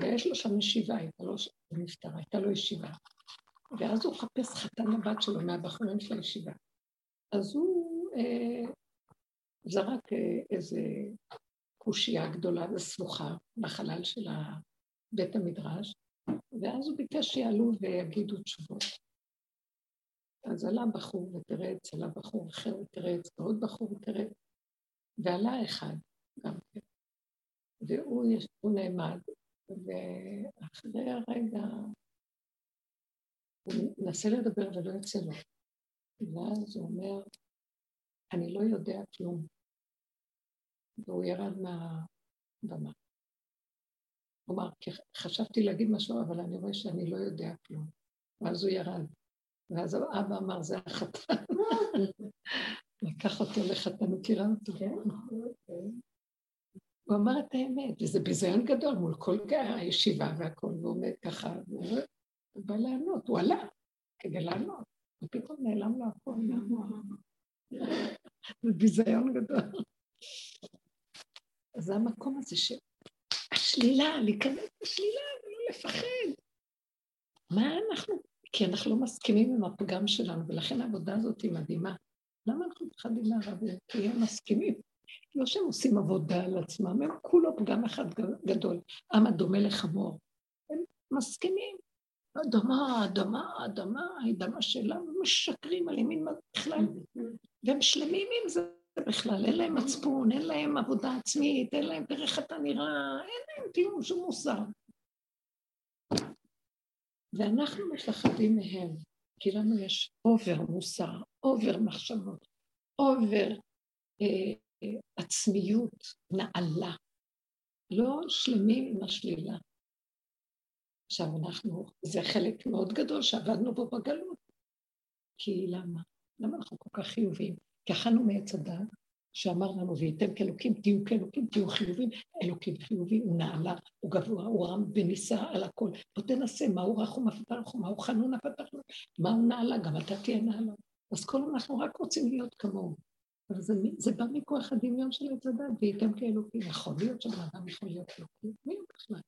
ויש לו שם ישיבה, הייתה לו, הוא הייתה לו ישיבה. ואז הוא חפש חתן לבת שלו מהבחורים של הישיבה. אז הוא אה, זרק אה, איזה קושייה גדולה וסבוכה בחלל של בית המדרש, ואז הוא ביקש שיעלו ויגידו תשובות. אז עלה בחור ותרץ, עלה בחור אחר ותרץ, ועוד בחור ותרץ, ועלה אחד גם כן. והוא הוא נעמד, ואחרי הרגע הוא מנסה לדבר ולא יוצא לו. ואז הוא אומר, אני לא יודע כלום. והוא ירד מהבמה. כלומר, חשבתי להגיד משהו, אבל אני רואה שאני לא יודע כלום. ואז הוא ירד. ואז אבא אמר, זה החתן. לקח אותו לחתן, מכירה אותו. כן. הוא אמר את האמת, וזה ביזיון גדול מול כל הישיבה והכל, והוא עומד ככה, והוא בא לענות, הוא עלה כדי לענות, ופתאום נעלם לו הכל. זה ביזיון גדול. זה המקום הזה ש... השלילה, להיכנס לשלילה ולא לפחד. מה אנחנו? כי אנחנו לא מסכימים עם הפגם שלנו, ולכן העבודה הזאת היא מדהימה. למה אנחנו מפחדים מהרבים? כי הם מסכימים. לא שהם עושים עבודה על עצמם, הם כולו פגם אחד גדול. עם הדומה לחמור. הם מסכימים. אדמה, אדמה, אדמה, האדמה שלנו, משקרים על ימין בכלל, והם שלמים עם זה. בכלל, אין להם מצפון, אין להם עבודה עצמית, אין להם דרך אתה נראה, אין להם כלום, שום מוסר. ואנחנו מפחדים מהם, כי לנו יש over מוסר, over מחשבות, over אה, אה, עצמיות נעלה, לא שלמים עם השלילה. עכשיו אנחנו, זה חלק מאוד גדול שעבדנו בו בגלות. כי למה? למה אנחנו כל כך חיוביים? כי אכלנו מעץ הדעת, שאמר לנו, והייתם כאלוקים, תהיו כאלוקים, תהיו חיובים, אלוקים חיובי, הוא נעלה, הוא גבוה, הוא רם ונישא על הכל. בוא תנסה, מה הוא אף רחום, מה הוא חנון רחום, מה הוא נעלה, גם אתה תהיה נעלה. אז כל אנחנו רק רוצים להיות כמוהו. אבל זה, זה בא מכוח הדמיון של עץ הדת, וייתם כאלוקים. יכול להיות שבן אדם יכול להיות אלוקים, מי הוא בכלל?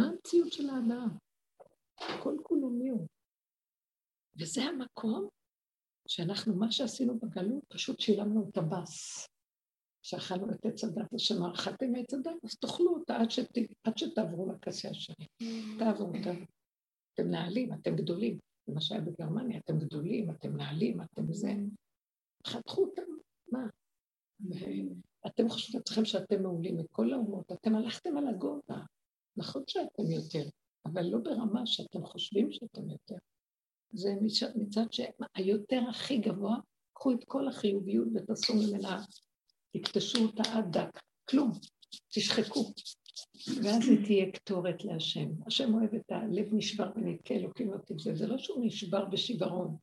מה המציאות של האדם? כל כולו מי הוא? וזה המקום שאנחנו, מה שעשינו בגלות, פשוט שילמנו את הבס. שאכלנו את עץ הדת, אז שמאכלתם עץ הדת, אז תאכלו אותה עד, שת, עד שתעברו לכסה השני. תעברו, תעברו. אתם נעלים, אתם גדולים. זה מה שהיה בגרמניה, אתם גדולים, אתם נעלים, אתם זה... חתכו אותם, מה? אתם חושבים לעצמכם שאתם מעולים מכל האומות, אתם הלכתם על הגובה. נכון שאתם יותר, אבל לא ברמה שאתם חושבים שאתם יותר. זה מצד שהיותר הכי גבוה, קחו את כל החיוביות ותעשו ממנה, תקטשו אותה עד דק, כלום, תשחקו. ואז היא תהיה קטורת להשם. השם אוהב את הלב נשבר ונתקה אלוקים אותי זה. זה לא שהוא נשבר בשיוורון,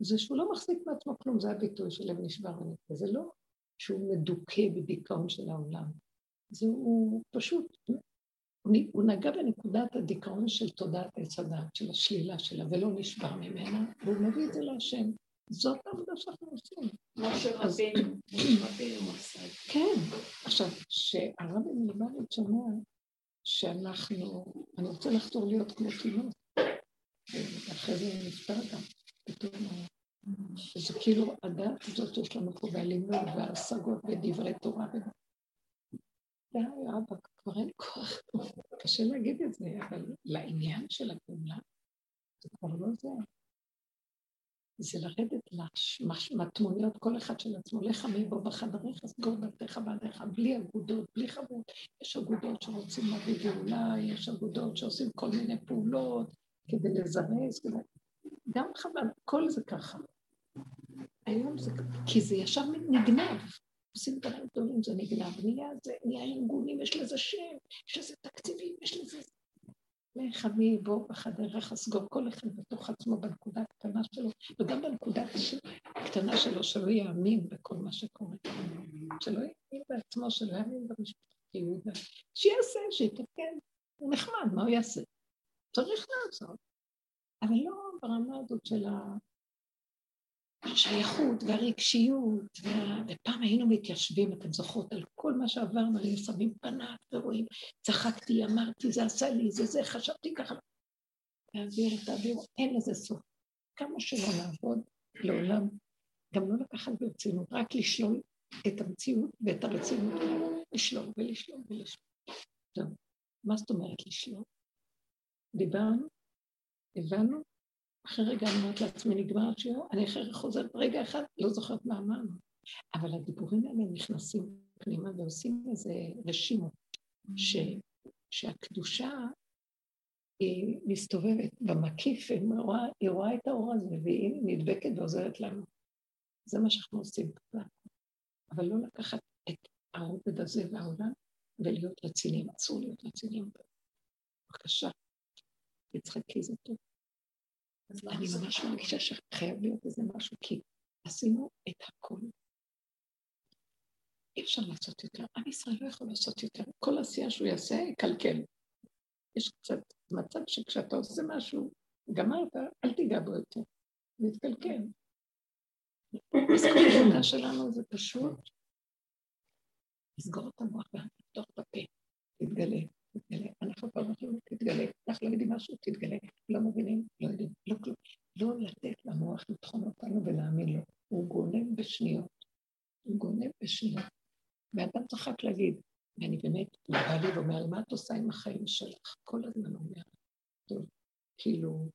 זה שהוא לא מחזיק מעצמו כלום, זה הביטוי של לב נשבר ונתקה. זה לא שהוא מדוכא בדיכאון של העולם. זה הוא פשוט הוא נגע בנקודת הדיכאון של תודעת עץ הדעת, של השלילה שלה, ולא נשבר ממנה, והוא מביא את זה להשם. זאת העבודה שאנחנו עושים. משה רבינו, זה. כן. עכשיו, שהרבי מלמדת שומע שאנחנו, אני רוצה לחזור להיות כמו תינוק, ואחרי זה נפטר גם, פתאום, שזה כאילו הדעת הזאת שיש לנו פה והלימוד וההשגות ודברי תורה. די, רבאק, כבר אין כוח. קשה להגיד את זה, אבל לעניין של הפעולה, זה כבר לא זה. זה לרדת למטמוניות כל אחד של עצמו, לך מבוא בחדריך, סגור דלתיך בעדיך, בלי אגודות, בלי חברות. יש אגודות שרוצים להביא גאולה, יש אגודות שעושים כל מיני פעולות כדי לזרז, כדי... גם חבל, כל זה ככה. היום זה, כי זה ישר נגנב. עושים דברים גדולים, זה נגנב, נהיה, זה, נהיה ארגונים, יש לזה שם, יש לזה תקציבים, יש לזה... לך מי בוא בחדרך סגור כל אחד בתוך עצמו בנקודה הקטנה שלו, וגם בנקודה הקטנה שלו, שלא יאמין בכל מה שקורה. שלא יאמין בעצמו, שלא יאמין במשפטיות, שיעשה, שיתקן. הוא נחמד, מה הוא יעשה? צריך לעשות. אבל לא ברמה הזאת של ה... השייכות והרגשיות, וה... ופעם היינו מתיישבים, אתם זוכרות, על כל מה שעברנו, היינו שמים פניו ורואים, צחקתי, אמרתי, זה עשה לי, זה זה, חשבתי ככה. תעביר, תעביר, אין לזה סוף. כמה שלא נעבוד, לעולם, גם לא לקחת ברצינות, רק לשלול את המציאות ואת הרצינות, לשלול ולשלול ולשלול. טוב, מה זאת אומרת לשלול? דיברנו, הבנו, אחרי רגע אני אומרת לעצמי, נגמר השיעור, אני אחרי חוזרת רגע אחד, לא זוכרת מה אמרנו. אבל הדיבורים האלה נכנסים פנימה ועושים איזה רשימו, ש, שהקדושה היא מסתובבת במקיף, היא רואה, היא רואה את האור הזה והיא נדבקת ועוזרת לנו. זה מה שאנחנו עושים. אבל לא לקחת את הרובד הזה והעולם ולהיות רציניים, אסור להיות רציניים. בבקשה, תצחקי, זה טוב. אני ממש מרגישה שחייב להיות איזה משהו, כי עשינו את הכל. אי אפשר לעשות יותר, עם ישראל לא יכול לעשות יותר, כל עשייה שהוא יעשה יקלקל. יש קצת מצב שכשאתה עושה משהו, גמרת, אל תיגע בו יותר, זה יתקלקל. אז כל העבודה שלנו זה פשוט לסגור את המוח ולפתוח את הפה, להתגלה. תתגלה. אנחנו כבר אומרים, תתגלה. אנחנו לא יודעים משהו, תתגלה. לא מבינים, לא יודעים, לא כלום. לא לתת למוח לטחון אותנו ולהאמין לו. הוא גונב בשניות. הוא גונב בשניות. ואדם צריך רק להגיד, ואני באמת, הוא בא לי ואומר, מה את עושה עם החיים שלך? כל הזמן אומר, טוב, כאילו,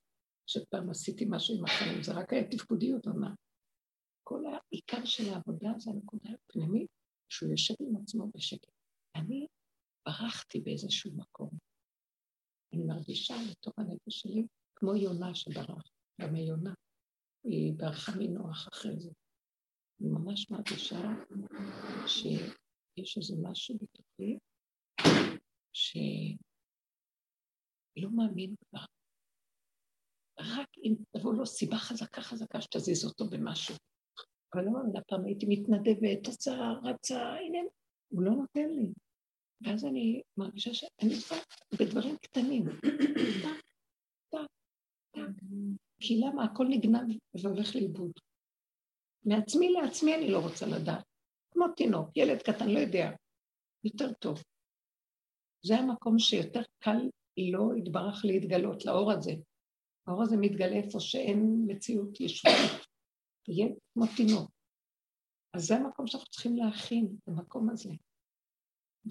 שפעם עשיתי משהו עם החיים, זה רק היה תפקודיות או מה? כל העיקר של העבודה זה הנקודה הפנימית, שהוא יושב עם עצמו בשקט. אני ברחתי באיזשהו מקום. אני מרגישה לתוך הנפש שלי כמו יונה שברח, גם היונה, היא ברחה מנוח אחרי זה. אני ממש מרגישה שיש איזה משהו בתוכי שלא מאמין כבר. רק אם תבוא לו סיבה חזקה חזקה שתזיז אותו במשהו. אבל לא מאמינה, פעם הייתי מתנדבת, עושה, רצה, הנה, הוא לא נותן לי. ואז אני מרגישה שאני כבר בדברים קטנים. טק. כי למה? הכל נגנב והולך לאיבוד. מעצמי לעצמי אני לא רוצה לדעת. כמו תינוק, ילד קטן לא יודע. יותר טוב. זה המקום שיותר קל לא יתברך להתגלות, לאור הזה. האור הזה מתגלה איפה שאין מציאות ישועית. תהיה כמו תינוק. אז זה המקום שאנחנו צריכים להכין, המקום הזה.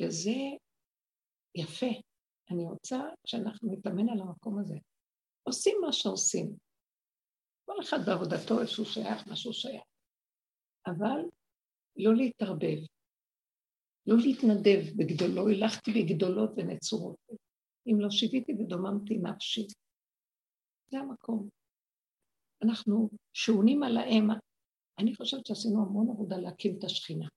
וזה יפה. אני רוצה שאנחנו נתאמן על המקום הזה. עושים מה שעושים. כל אחד בעבודתו איזשהו שייך, משהו שייך. אבל לא להתערבב, לא להתנדב בגדולו, הלכתי בגדולות ונצורות. אם לא שיוויתי ודוממתי נפשי. זה המקום. אנחנו שעונים על האם. אני חושבת שעשינו המון עבודה להקים את השכינה.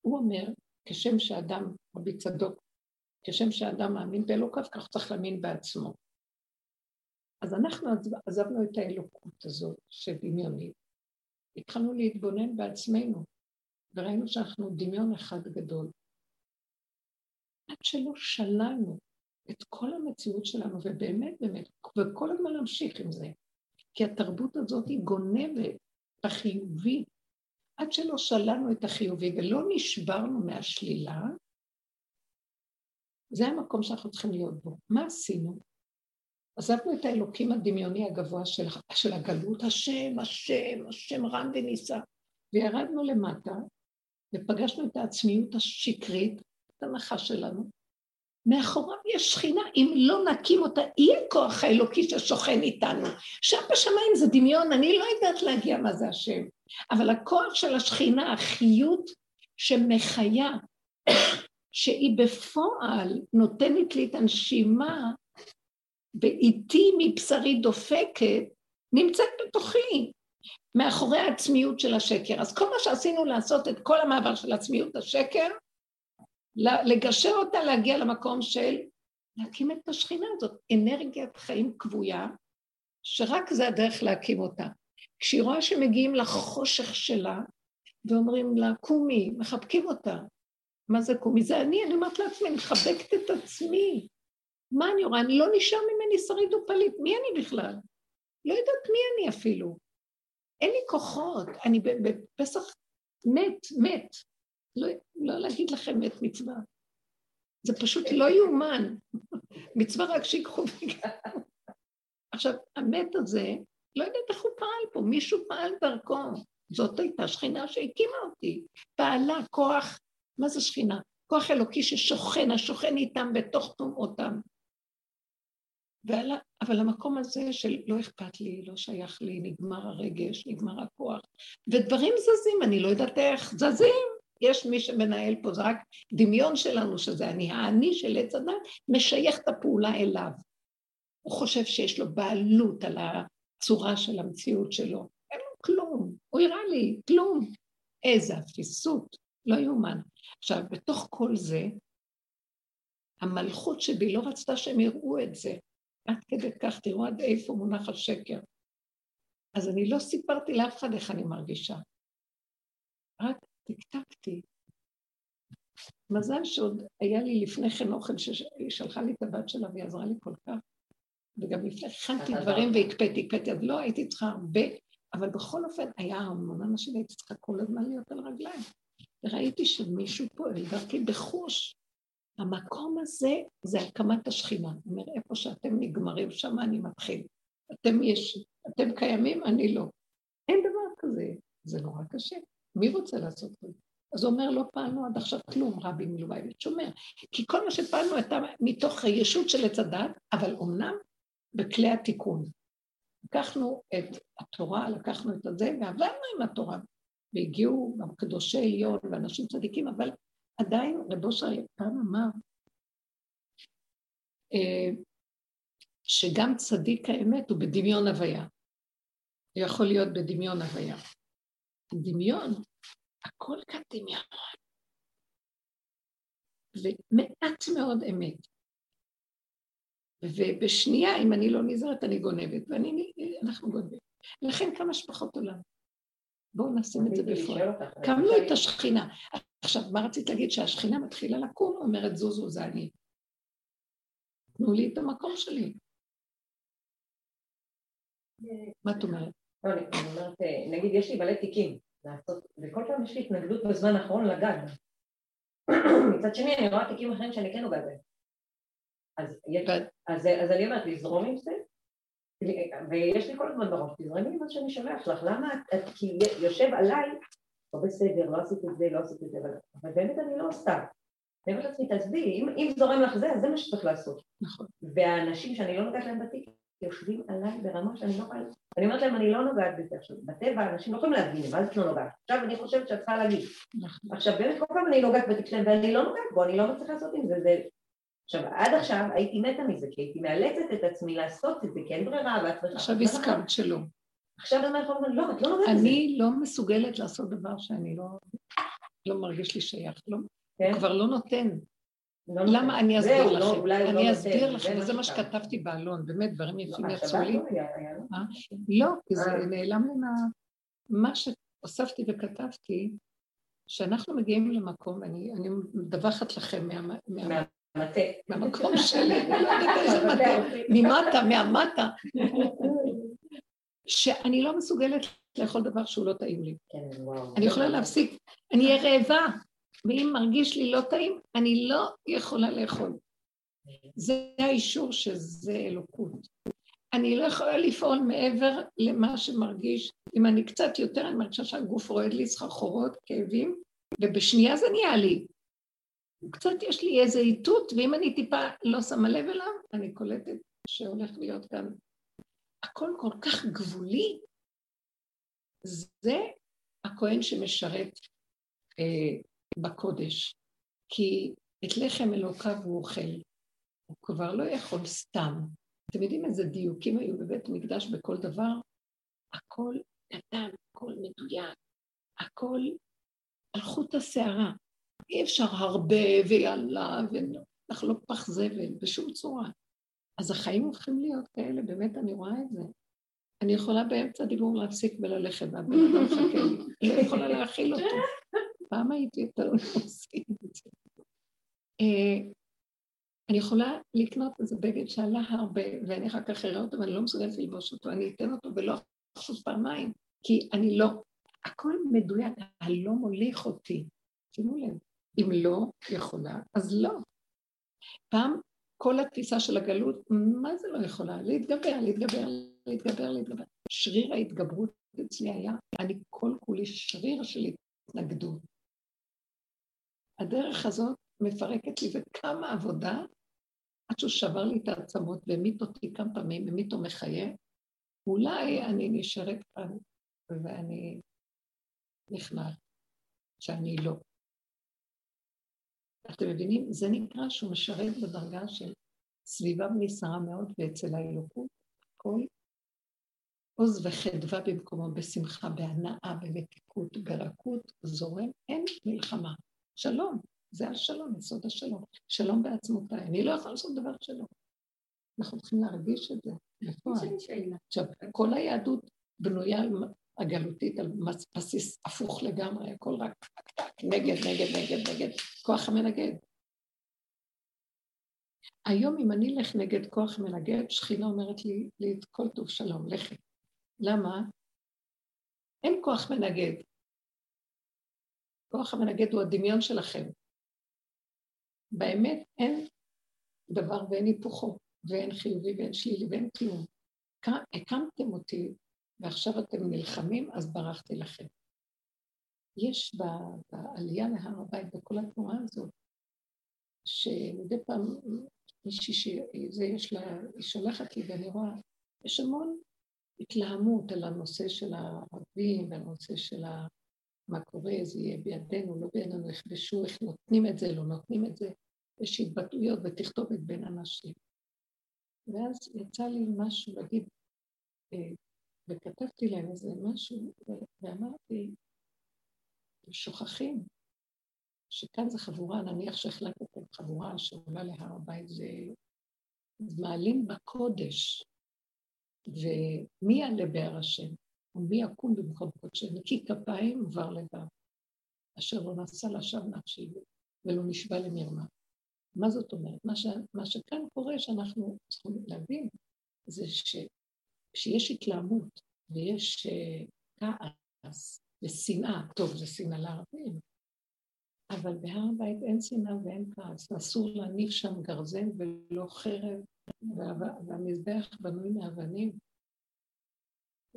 הוא אומר, כשם שאדם, רבי צדוק, כשם שאדם מאמין באלוקיו, כך צריך להאמין בעצמו. אז אנחנו עזבנו את האלוקות הזאת שדמיונית. התחלנו להתבונן בעצמנו, וראינו שאנחנו דמיון אחד גדול. עד שלא שללנו את כל המציאות שלנו, ובאמת, באמת, וכל הזמן להמשיך עם זה. כי התרבות הזאת היא גונבת בחיובי עד שלא שללנו את החיובי ולא נשברנו מהשלילה, זה המקום שאנחנו צריכים להיות בו. מה עשינו? עזבנו את האלוקים הדמיוני הגבוה של, של הגלות, השם, השם, השם רם ונישא, וירדנו למטה, ופגשנו את העצמיות השקרית, את הנחש שלנו. מאחוריו יש שכינה, אם לא נקים אותה, יהיה כוח האלוקי ששוכן איתנו. שם בשמיים זה דמיון, אני לא יודעת להגיע מה זה השם, אבל הכוח של השכינה, החיות שמחיה, שהיא בפועל נותנת לי את הנשימה, ואיתי מבשרי דופקת, נמצאת בתוכי, מאחורי העצמיות של השקר. אז כל מה שעשינו לעשות את כל המעבר של עצמיות השקר, לגשר אותה, להגיע למקום של להקים את השכינה הזאת, אנרגיית חיים כבויה, שרק זה הדרך להקים אותה. כשהיא רואה שמגיעים לחושך שלה, ואומרים לה, קומי, מחבקים אותה. מה זה קומי? זה אני, אני אומרת לעצמי, אני מחבקת את עצמי. מה אני רואה? אני לא נשאר ממני שריד ופליט, מי אני בכלל? לא יודעת מי אני אפילו. אין לי כוחות, אני בפסח מת, מת. לא, לא להגיד לכם מת מצווה. זה פשוט לא יאומן. מצווה רק שיקחו וגם. עכשיו, המת הזה, לא יודעת איך הוא פעל פה, מישהו פעל דרכו. זאת הייתה שכינה שהקימה אותי. פעלה כוח, מה זה שכינה? כוח אלוקי ששוכן, השוכן איתם בתוך טומאותם. אבל המקום הזה של לא אכפת לי, לא שייך לי, נגמר הרגש, נגמר הכוח, ודברים זזים, אני לא יודעת איך, זזים. יש מי שמנהל פה, זה רק דמיון שלנו שזה אני. האני של עץ הדת משייך את הפעולה אליו. הוא חושב שיש לו בעלות על הצורה של המציאות שלו. אין לו כלום, הוא הראה לי, כלום. איזה אפיסות, לא יאומן. עכשיו, בתוך כל זה, המלכות שבי לא רצתה שהם יראו את זה. עד כדי כך, תראו עד איפה מונח השקר. אז אני לא סיפרתי לאף אחד איך אני מרגישה. רק טקטקתי. מזל שעוד היה לי לפני כן אוכל שהיא שלחה לי את הבת שלה והיא עזרה לי כל כך. וגם לפני הכנתי דברים והקפאתי, הקפאתי, אז לא הייתי צריכה הרבה, אבל בכל אופן היה המון אנשים, הייתי צריכה כל הזמן להיות על רגליים. וראיתי שמישהו פועל דרכי בחוש. המקום הזה זה הקמת השכינה. זאת אומרת, איפה שאתם נגמרים, שם אני מתחיל. אתם יש, אתם קיימים, אני לא. אין דבר כזה, זה נורא קשה. מי רוצה לעשות את זה? אז הוא אומר, לא פעלנו עד עכשיו כלום, רבי מלובביץ' שומר. כי כל מה שפעלנו הייתה מתוך הישות של עץ הדת, אבל אמנם בכלי התיקון. לקחנו את התורה, לקחנו את הזה, ועברנו עם התורה. והגיעו גם קדושי עליון ואנשים צדיקים, אבל עדיין רבו אושר פעם אמר אה, שגם צדיק האמת הוא בדמיון הוויה. הוא יכול להיות בדמיון הוויה. דמיון, הכל כאן דמיון. ומעט מאוד אמת. ובשנייה, אם אני לא נזהרת, אני גונבת, ואנחנו גונבים. לכן כמה שפחות עולם. בואו נשים את זה בפועל. קמנו את השכינה. עכשיו, מה רצית להגיד? שהשכינה מתחילה לקום, אומרת זוזו, זה אני. תנו לי את המקום שלי. מה את אומרת? לא, אני אומרת, אה, נגיד יש לי מלא תיקים לעשות, וכל פעם יש לי התנגדות בזמן האחרון לגג. מצד שני אני רואה תיקים אחרים שאני כן נוגעת בהם. אז אני אומרת, לזרום עם זה, ויש לי כל הזמן בראש, תזרמי עם מה שאני שומעת לך, למה את, כי יושב עליי, לא בסדר, לא עשית את זה, לא עשית את זה, אבל באמת אני לא עושה. אני אומרת לעצמי, תעזבי, אם זורם לך זה, אז זה מה שצריך לעשות. נכון. והאנשים שאני לא נוגעת להם בתיק, יושבים עליי ברמה שאני לא יכולה... אני אומרת להם, אני לא נוגעת בזה עכשיו. בטבע אנשים לא יכולים להבין, מה זה לא נוגעת? עכשיו אני חושבת שאת צריכה להגיד. נכון. עכשיו באמת כל פעם אני נוגעת בתיק שלהם ואני לא נוגעת בו, אני לא מצליחה לעשות עם זה, זה... עכשיו, עד עכשיו הייתי מתה מזה, כי הייתי מאלצת את עצמי לעשות את זה, כי אין ברירה, ואת צריכה... עכשיו הסכמת שלא. עכשיו אני אומרת, לא, את לא נוגעת בזה. אני לא מסוגלת לעשות דבר שאני לא... לא מרגיש לי שייך, לא, כן? הוא כבר לא נותן. לא למה? אני אסביר לא, לכם. לא, אני אסביר לכם, וזה מה שכתבתי באלון, באמת, דברים יפים יצאו לי. לא, כי זה אה. נעלם לי מה... מה שהוספתי וכתבתי, שאנחנו מגיעים למקום, אני מדווחת לכם מהמקום שלי, אני לא יודעת איזה מטה, ממטה, מהמטה, שאני לא מסוגלת לאכול דבר שהוא לא טעים לי. כן. אני יכולה להפסיק, אני אהיה רעבה, ואם מרגיש לי לא טעים, אני לא יכולה לאכול. זה האישור שזה אלוקות. אני לא יכולה לפעול מעבר למה שמרגיש. אם אני קצת יותר, אני מרגישה שהגוף רועד לי סחרחורות, כאבים, ובשנייה זה נהיה לי. קצת יש לי איזה איתות, ואם אני טיפה לא שמה לב אליו, אני קולטת שהולך להיות כאן. הכל כל כך גבולי. זה הכהן שמשרת אה, בקודש, כי את לחם אלוקיו הוא אוכל. הוא כבר לא יכול סתם. אתם יודעים איזה דיוקים היו בבית המקדש בכל דבר? הכל קטן, הכל מדויק, הכל על חוט השערה. אי אפשר הרבה ויאללה ואנחנו לא פח זבל בשום צורה. אז החיים הופכים להיות כאלה, באמת אני רואה את זה. אני יכולה באמצע הדיבור להפסיק וללכת, והבן אדם מחכה לי, לא יכולה להכיל אותו. פעם הייתי יותר עושים את זה. אה, אני יכולה לקנות איזה בגד שעלה הרבה, ואני אחר כך אראה אותו ואני לא מסוגלת ללבוש אותו, אני אתן אותו ולא אחשוב פעמיים, כי אני לא, הכל מדויק, הלא מוליך אותי. שימו לב, אם לא יכולה, אז לא. פעם כל התפיסה של הגלות, מה זה לא יכולה? להתגבר, להתגבר, להתגבר, להתגבר. שריר ההתגברות אצלי היה, אני כל כולי שריר של התנגדות. הדרך הזאת מפרקת לי וכמה עבודה עד שהוא שבר לי את העצמות והמית אותי כמה פעמים, המית או מחיה, אולי אני נשארת כאן ואני נכנעת, שאני לא. אתם מבינים? זה נקרא שהוא משרת בדרגה של סביבה נסערה מאוד, ואצל האלוקות הכל עוז וחדווה במקומו, בשמחה, בהנאה, במתיקות, ברכות, זורם, אין מלחמה. שלום, זה השלום, יסוד השלום. שלום בעצמותיי. אני לא יכולה לעשות דבר שלום. אנחנו צריכים להרגיש את זה. עכשיו, כל היהדות בנויה על הגלותית, על בסיס הפוך לגמרי, הכל רק נגד, נגד, נגד, נגד, כוח המנגד. היום אם אני אלך נגד כוח מנגד, שכינה אומרת לי, לי את כל טוב שלום, לכי. למה? אין כוח מנגד. כוח המנגד הוא הדמיון שלכם. באמת אין דבר ואין היפוכו, ואין חיובי ואין שלילי ואין כלום. הקמתם אותי ועכשיו אתם נלחמים, אז ברחתי לכם. יש בעלייה להר הבית, בכל התנועה הזאת, שמדי פעם מישהי שזה יש לה, היא שולחת לי ואני רואה, יש המון התלהמות על הנושא של הערבים ועל הנושא של. מה קורה, זה יהיה בידינו, לא בידינו, יכבשו, איך נותנים את זה, לא נותנים את זה. יש התבטאויות ותכתובת בין אנשים. ואז יצא לי משהו להגיד, אה, וכתבתי להם איזה משהו, ואמרתי, שוכחים שכאן זה חבורה, נניח שהחלטתם חבורה שעולה להר הבית, זה מעלים בקודש, ומי יעלה בהר השם? ומי יקום במקום קודשי? נקי כפיים ובר לבב, אשר לא נשא לשווא נפשי ולא נשבע למרמה. מה זאת אומרת? מה, ש... מה שכאן קורה, שאנחנו צריכים להבין, זה ש... שיש התלהמות ויש uh, כעס ושנאה, טוב, זה שנאה לערבים, אבל בהר הבית אין שנאה ואין כעס, אסור להניף שם גרזן ולא חרב, וה... והמזבח בנוי מאבנים,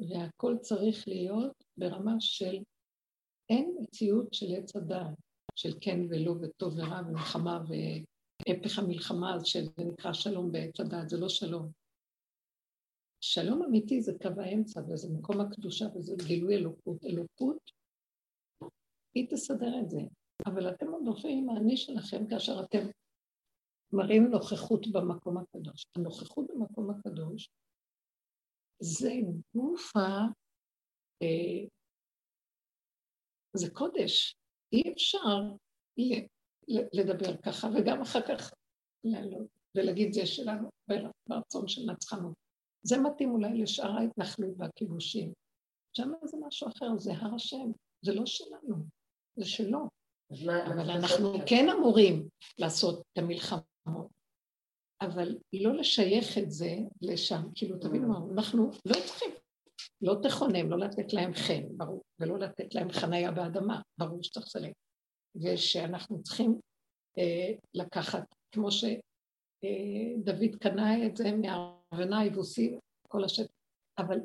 והכל צריך להיות ברמה של אין מציאות של עץ הדעת, של כן ולא וטוב ורע ומלחמה והפך המלחמה, שזה נקרא שלום בעץ הדעת, זה לא שלום. שלום אמיתי זה קו האמצע וזה מקום הקדושה וזה גילוי אלוקות. אלוקות, היא תסדר את זה. אבל אתם עוד הולכים עם האני שלכם כאשר אתם מראים נוכחות במקום הקדוש. הנוכחות במקום הקדוש זה גופה, אה, זה קודש. אי אפשר לדבר ככה, וגם אחר כך לעלות ולהגיד זה שלנו, ברצון של נצחנות. זה מתאים אולי לשאר ההתנחלות והכיבושים. שם זה משהו אחר, זה הר השם, זה לא שלנו, זה שלו. אבל אנחנו כן אמורים לעשות את המלחמות, אבל לא לשייך את זה לשם, כאילו, תבינו מה, אנחנו לא צריכים, לא תכונן, לא לתת להם חן, ברור, ולא לתת להם חניה באדמה, ברור שצריך לסלם. ושאנחנו צריכים אה, לקחת, כמו שדוד אה, קנה את זה מהאבנה היבוסי, כל השטח, אבל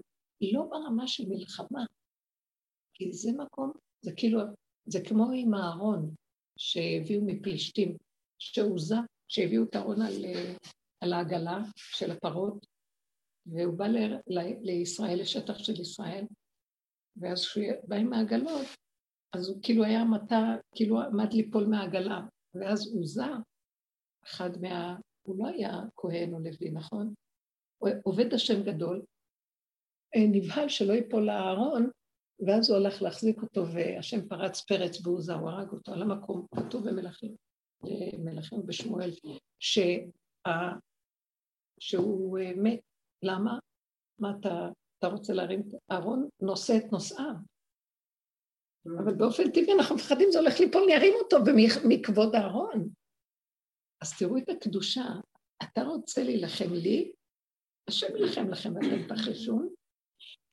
לא ברמה של מלחמה, כי זה מקום, זה כאילו, זה כמו עם הארון שהביאו מפלישתים, שהוזה, שהביאו את הארון על, על העגלה של הפרות, והוא בא ל, ל, לישראל, לשטח של ישראל, ואז כשהוא בא עם העגלות, אז הוא כאילו היה מטה, כאילו עמד ליפול מהעגלה, ואז הוזה, אחד מה... הוא לא היה כהן או לוי, נכון? עובד השם גדול, אה, נבהל שלא ייפול לארון, ואז הוא הלך להחזיק אותו, והשם פרץ פרץ בעוזה, הוא הרג אותו על המקום, כתוב במלכים, מלכים בשמואל, שה... שהוא אה, מת. למה? מה אתה, אתה רוצה להרים את הארון? נושא את נושאיו. אבל באופן טבעי אנחנו מפחדים, זה הולך ליפול, אני ארים אותו מכבוד הארון. אז תראו את הקדושה. אתה רוצה להילחם לי, השם יילחם לכם ואתם תחשון,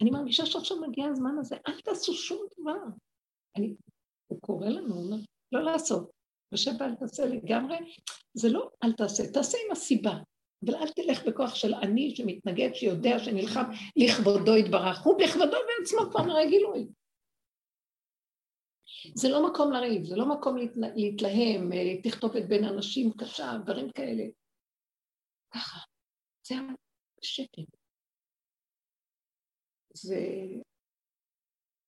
אני מרגישה שעכשיו מגיע הזמן הזה, אל תעשו שום דבר. אני, הוא קורא לנו, הוא אומר, לא לעשות. ושב ואל תעשה לגמרי, זה לא אל תעשה, תעשה עם הסיבה. אבל אל תלך בכוח של אני שמתנגד, שיודע שנלחם לכבודו יתברך. הוא בכבודו בעצמו כבר מראה גילוי. זה לא מקום לריב, זה לא מקום להתלה, להתלהם, אה, תכתובת בין אנשים קשה, דברים כאלה. ככה, זה השקט. זה...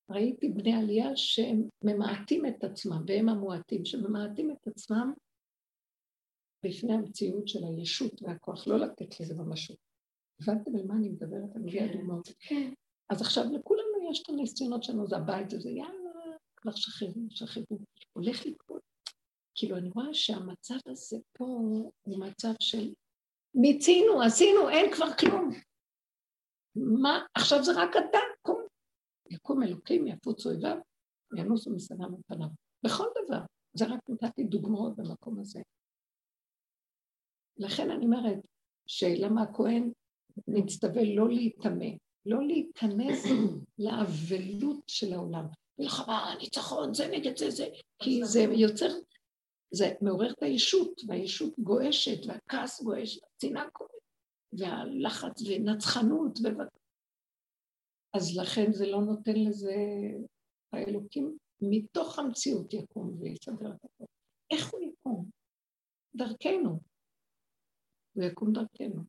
ראיתי בני עלייה שהם ממעטים את עצמם, והם המועטים, שממעטים את עצמם בפני המציאות של הישות והכוח, לא לתת לזה ממשות. הבנתם על מה אני מדברת? אני מביאה דוגמאות. כן. אז עכשיו לכולנו יש את הניסיונות שלנו, זה הבית הזה, יאללה, כבר שחררו, שחררו. הולך לקרות. כאילו, אני רואה שהמצב הזה פה הוא מצב של מיצינו, עשינו, אין כבר כלום. מה, עכשיו זה רק אתה, קום. יקום אלוקים, יפוץ אויביו, ינוסו משנא מפניו. בכל דבר. זה רק נתתי דוגמאות במקום הזה. לכן אני אומרת, שלמה הכהן מצטווה לא להיטמא, לא להיכנס לאבלות של העולם. מלחמה, ניצחון, זה נגד זה, זה, כי זה יוצר, זה מעורר את הישות, והישות גועשת, והכעס גועש, והצנעה קורית. והלחץ ונצחנות, ו... אז לכן זה לא נותן לזה, האלוקים מתוך המציאות יקום ויסדר את הכל. איך הוא יקום? דרכנו. הוא יקום דרכנו.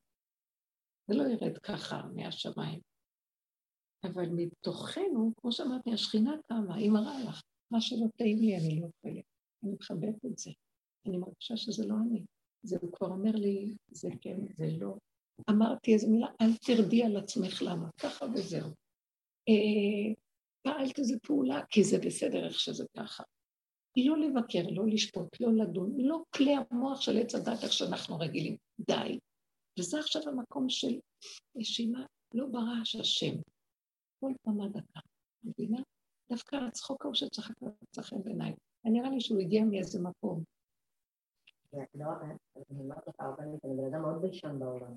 זה לא ירד ככה מהשמיים. אבל מתוכנו, כמו שאמרתי, השכינה קמה, היא מראה לך, מה שלא טעים לי אני לא אוכלת. אני מכבדת את זה. אני מרגישה שזה לא אני. זה הוא כבר אומר לי, זה כן, זה לא. אמרתי איזה מילה, אל תרדי על עצמך, למה? ככה וזהו. אה, פעלת איזה פעולה, כי זה בסדר איך שזה ככה. לא לבקר, לא לשפוט, לא לדון, לא כלי המוח של עץ הדת איך שאנחנו רגילים. די. וזה עכשיו המקום של נשימה, לא ברעש השם. כל פעם דקה, מבינה? דווקא הצחוק ההוא שצחק לצחק בעיניי. נראה לי שהוא הגיע מאיזה מקום. לא, אני אומרת לך, אני בן אדם מאוד ביישן בעולם.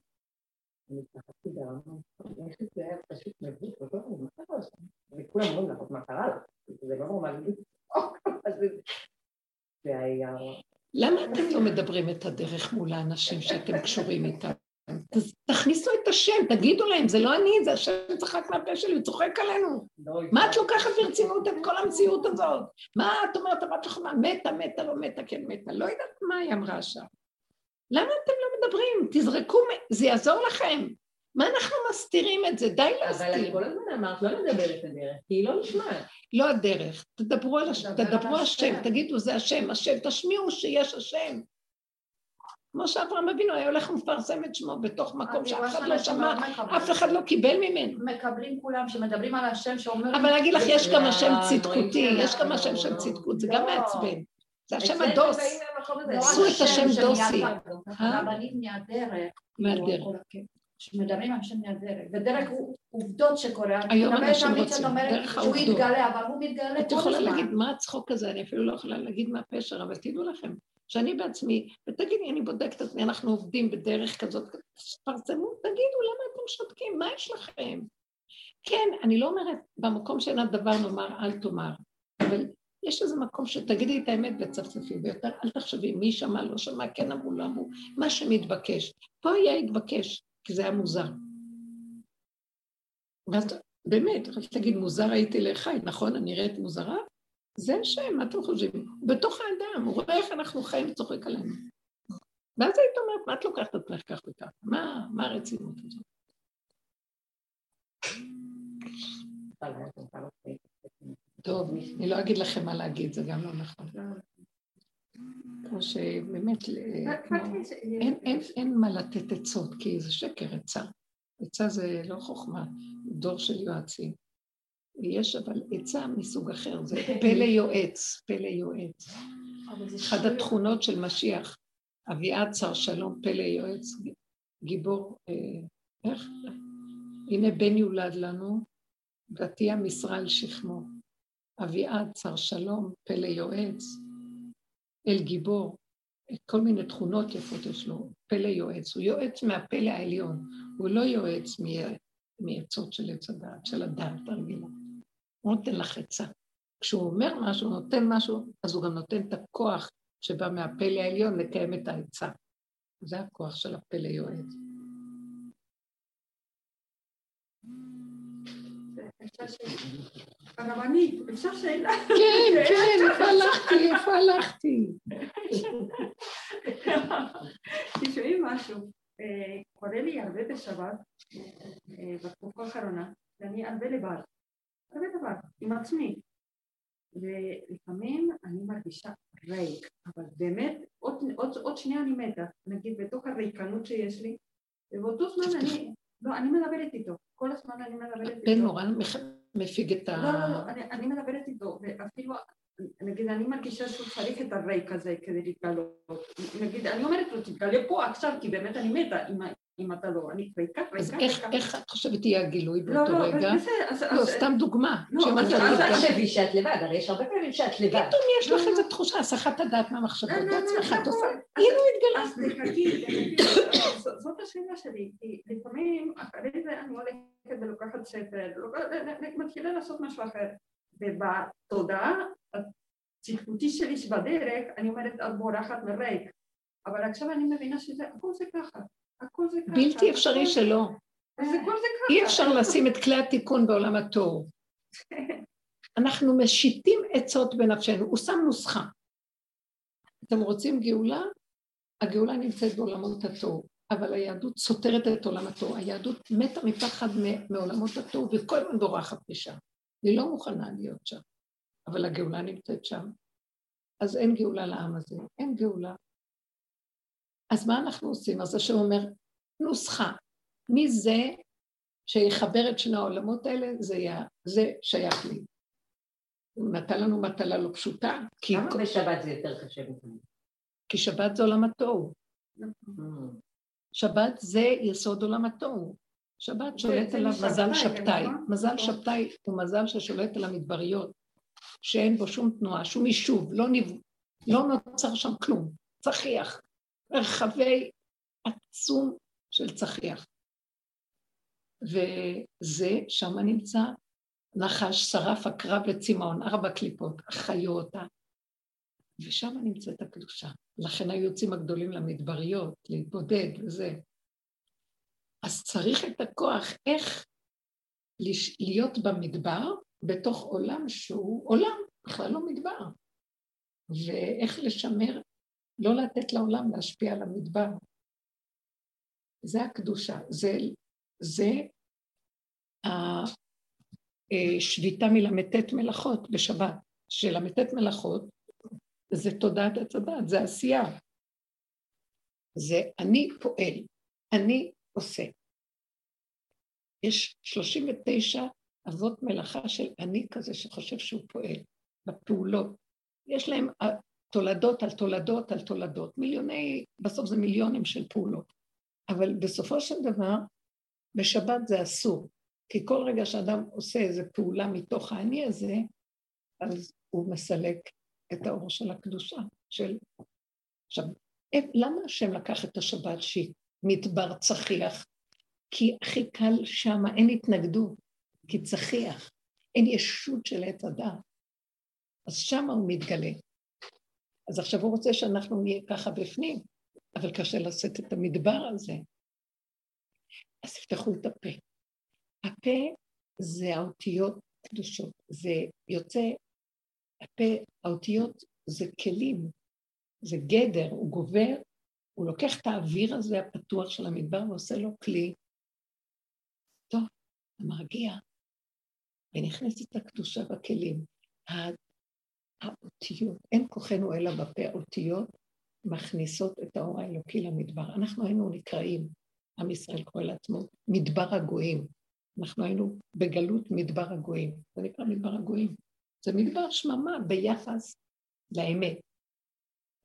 אני התנחתי ברמות, יש לי כאב פשוט מביך, וכולם אומרים לך, מה קרה לך? זה לא נורמלי למה אתם לא מדברים את הדרך מול האנשים שאתם קשורים איתם? תכניסו את השם, תגידו להם, זה לא אני, זה השם צחק מהפה שלי, הוא צוחק עלינו. מה את לוקחת ברצינות את כל המציאות הזאת? מה את אומרת, הבת שלך, מתה, מתה, לא מתה, כן מתה. לא יודעת מה היא אמרה שם. למה אתם לא מדברים? תזרקו, זה יעזור לכם. מה אנחנו מסתירים את זה? די להסתיר. אבל אני כל הזמן אמרת, לא לדבר את הדרך, כי היא לא נשמעת. לא הדרך, תדברו על השם, תדברו השם, תגידו זה השם, השם, תשמיעו שיש השם. כמו שאברהם אבינו היה הולך ומפרסם את שמו בתוך מקום שאף אחד לא שמע, אף אחד לא קיבל ממנו. מקבלים כולם שמדברים על השם שאומר... אבל להגיד לך, יש גם השם צדקותי, יש גם השם של צדקות, זה גם לא. מעצבן. זה השם הדוס. עשו את השם דוסי. רבנית מהדרך. מהדרך. שמדברים על השם מהדרך, ודרך עובדות שקורה. היום אנשים רוצים, דרך העובדות. שהוא יתגלה, אבל הוא מתגלה את יכולה להגיד מה הצחוק הזה, אני אפילו לא יכולה להגיד מה הפשר, אבל תדעו לכם, שאני בעצמי, ותגידי, אני בודקת את מי, אנחנו עובדים בדרך כזאת, תפרסמו, תגידו, למה אתם שותקים? מה יש לכם? כן, אני לא אומרת, במקום שאין הדבר נאמר, אל תאמר, אבל יש איזה מקום שתגידי את האמת וצפצפי, ויותר אל תחשבי מי שמע, לא שמע, כן אמרו, לא אמרו, מה שמתבקש. פה היה התבקש, כי זה היה מוזר. ואז באמת, רק תגיד, מוזר הייתי לחי, נכון? אני נראית מוזרה? זה השם, מה אתם חושבים? בתוך האדם, הוא רואה איך אנחנו חיים וצוחק עלינו. ואז היית אומרת, מה את לוקחת את עצמך כך וכך? מה, מה הרצינות הזאת? טוב, אני לא אגיד לכם מה להגיד, זה גם לא נכון. כמו שבאמת, אין מה לתת עצות, כי זה שקר עצה. עצה זה לא חוכמה, דור של יועצים. יש אבל עצה מסוג אחר, זה פלא יועץ, פלא יועץ. אחת התכונות של משיח, אביעד צר שלום, פלא יועץ, גיבור, אה, איך? הנה בן יולד לנו, ותהיה משרה על שכמו. אביעד צר שלום, פלא יועץ, אל גיבור, כל מיני תכונות יפות יש לו, פלא יועץ, הוא יועץ מהפלא העליון, הוא לא יועץ מעצות של עץ הדעת, של הדעת הרגילה. הוא נותן לך עצה. כשהוא אומר משהו, נותן משהו, אז הוא גם נותן את הכוח שבא מהפלא העליון לקיים את העצה. זה הכוח של הפלא יועץ. הרבנית, אפשר שאלה? כן, כן, איפה הלכתי? איפה הלכתי? תשמעי משהו, אה, קורה לי הרבה בשבת, אה, בתקופה האחרונה, ואני הרבה לבד, הרבה לבד, עם עצמי. ולפעמים אני מרגישה ריק, אבל באמת עוד, עוד, עוד שנייה אני מתה, נגיד בתוך הריקנות שיש לי, ובאותו זמן אני, לא, אני מדברת איתו, כל הזמן אני מדברת איתו. מורן מפיג את ה... לא, לא, לא, אני, אני מדברת איתו, ואפילו, נגיד, אני מרגישה שהוא צריך את הריק הזה כדי להתגלות. נגיד, אני אומרת לו, תתגלה פה עכשיו, כי באמת אני מתה, אם, אם אתה לא, אני ריקה, ריקה, אז איך, איך את חושבת יהיה הגילוי לא, באותו לא, רגע? לא, לא, סתם דוגמה. לא, אז אל תחשבי שאת לבד, הרי יש הרבה פעמים שאת לבד. פתאום יש לך איזו תחושה, הסחת הדעת מהמחשבות, בעצמך את עושה, כאילו התגלה. אז תחכי, זאת השאלה שלי, לפעמים אחרי זה אני הולכת ולוקחת ספר, מתחילה לעשות משהו אחר, ובתודעה הצדקותי שלי שבדרך, אני אומרת, את בורחת מריק, אבל עכשיו אני מבינה שזה, הכל זה ככה. בלתי אפשרי שלא. אי אפשר לשים את כלי התיקון בעולם התוהו. אנחנו משיתים עצות בנפשנו, הוא שם נוסחה. אתם רוצים גאולה? הגאולה נמצאת בעולמות התוהו, אבל היהדות סותרת את עולם התוהו. היהדות מתה מפחד מעולמות התוהו וכל הזמן בורחת משם. היא לא מוכנה להיות שם, אבל הגאולה נמצאת שם. אז אין גאולה לעם הזה, אין גאולה. אז מה אנחנו עושים? אז השם אומר, נוסחה. מי זה שיחבר את שני העולמות האלה? זה, היה, זה שייך לי. הוא נתן לנו מטלה לא פשוטה. למה כל... בשבת זה יותר קשה מכאן? כי שבת זה עולם התוהו. שבת זה יסוד עולם התוהו. שבת שולט עליו מזל שבתאי. נכון? מזל נכון. שבתאי הוא מזל ששולט על המדבריות, שאין בו שום תנועה, שום יישוב, לא, נב... לא נוצר שם כלום, צחיח. מרחבי עצום של צחיח. וזה, שם נמצא נחש, שרף, עקרב וצמאון, ארבע קליפות, החיות, ושם נמצאת הקדושה. לכן היוצאים הגדולים למדבריות, להתבודד וזה. אז צריך את הכוח איך להיות במדבר, בתוך עולם שהוא עולם, בכלל לא מדבר. ואיך לשמר לא לתת לעולם להשפיע על המדבר. זה הקדושה, זה, זה השביתה מל"ט מלאכות בשבת, של"ט מלאכות זה תודעת עץ הדת, זה עשייה. זה אני פועל, אני עושה. יש 39 אבות מלאכה של אני כזה שחושב שהוא פועל בפעולות. יש להם תולדות על תולדות על תולדות, מיליוני, בסוף זה מיליונים של פעולות. אבל בסופו של דבר, בשבת זה אסור, כי כל רגע שאדם עושה איזו פעולה מתוך האני הזה, אז הוא מסלק את האור של הקדושה, של... עכשיו, למה השם לקח את השבת שהיא מדבר צחיח? כי הכי קל שם, אין התנגדות. כי צחיח, אין ישות של עץ הדת. אז שמה הוא מתגלה. אז עכשיו הוא רוצה שאנחנו נהיה ככה בפנים, אבל קשה לשאת את המדבר הזה. אז תפתחו את הפה. הפה זה האותיות קדושות, זה יוצא, הפה, האותיות זה כלים, זה גדר, הוא גובר, הוא לוקח את האוויר הזה הפתוח של המדבר ועושה לו כלי. טוב, מרגיע, ונכנסת הקדושה בכלים. האותיות, אין כוחנו אלא בפה, האותיות מכניסות את האור האלוקי למדבר. אנחנו היינו נקראים, עם ישראל קורא לעצמו, מדבר הגויים. אנחנו היינו בגלות מדבר הגויים. זה נקרא מדבר הגויים. זה מדבר שממה ביחס לאמת.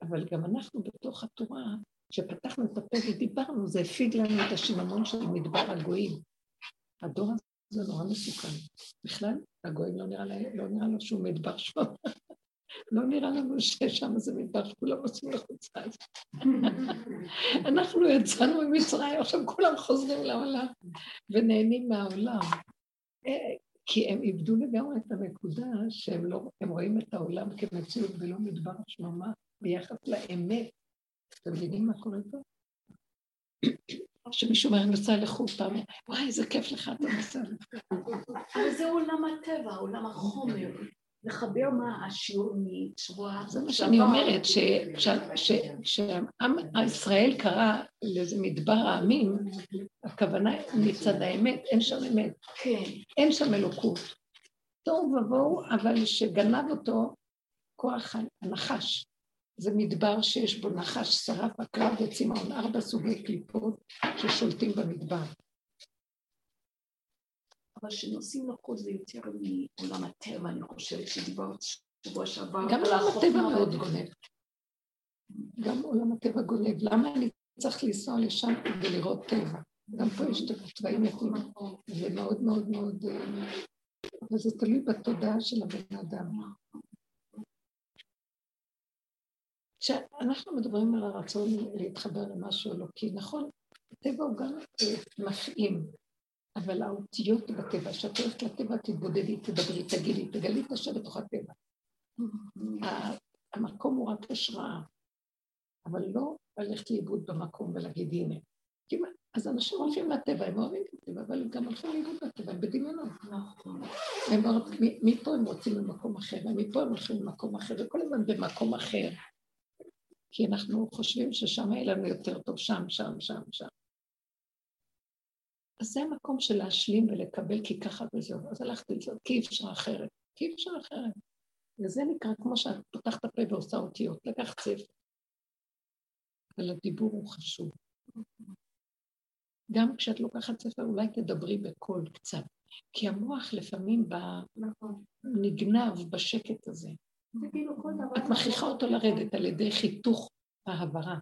אבל גם אנחנו בתוך התורה, כשפתחנו את הפה ודיברנו, זה הפיג לנו את השיממון של מדבר הגויים. הדור הזה נורא מסוכן. בכלל, הגויים לא נראה, לה, לא נראה לו שהוא מדבר שם. לא נראה לנו ששם זה מדבר שכולם עושים לחוצה. אנחנו יצאנו ממצרים, עכשיו כולם חוזרים לעולם ונהנים מהעולם. אה, כי הם איבדו לגמרי את הנקודה שהם לא, רואים את העולם כמציאות ולא מדבר שממה ביחס לאמת. אתם מבינים מה קורה פה? שמישהו אומר, אני נוסע לחו"ל פעם, וואי, איזה כיף לך, אתה נוסע לחו"ל. אבל זה עולם הטבע, עולם החומר. לחבר מה השיעור משבוע... זה מה שאני אומרת, כשעם ישראל קרא לאיזה מדבר העמים, הכוונה מצד האמת, אין שם אמת. כן. אין שם אלוקות. תוהו ובוהו, אבל שגנב אותו כוח הנחש. זה מדבר שיש בו נחש, שרף, עקרב וצמאון, ארבע סוגי קליפות ששולטים במדבר. אבל כשנוסעים לחוץ זה יותר מעולם הטבע, אני חושבת, שדיברת שבוע שעבר. גם עולם הטבע מאוד גונב. גם עולם הטבע גונב. למה אני צריך לנסוע לשם כדי לראות טבע? גם פה יש צבעים יפים, ומאוד מאוד מאוד... אה, אבל זה תלוי בתודעה של הבן אדם. כשאנחנו מדברים על הרצון להתחבר למשהו אלוקי, נכון, הטבע הוא גם אה, מפעים, אבל האותיות בטבע, כשאת הולכת לטבע תתבודדי, תדברי, תגידי, תגלי את השם בתוך הטבע. המקום הוא רק השראה, אבל לא ללכת לאיבוד במקום ולהגיד הנה. אז אנשים הולכים לטבע, הם אוהבים את הטבע, אבל הם גם הולכים לאיבוד בטבע, הם בדמיונות. נכון. מפה הם רוצים למקום אחר, ומפה הם הולכים למקום אחר, וכל הזמן במקום אחר. כי אנחנו חושבים ששם יהיה לנו יותר טוב, שם, שם, שם, שם. אז זה המקום של להשלים ולקבל כי ככה וזהו. אז הלכתי לזה, כי אי אפשר אחרת. כי אי אפשר אחרת. וזה נקרא כמו שאת פותחת הפה ועושה אותיות, לקח צפר. אבל הדיבור הוא חשוב. גם כשאת לוקחת ספר, אולי תדברי בקול קצת. כי המוח לפעמים נכון. נגנב בשקט הזה. כאילו את מכריחה אותו לרדת על ידי חיתוך ההברה,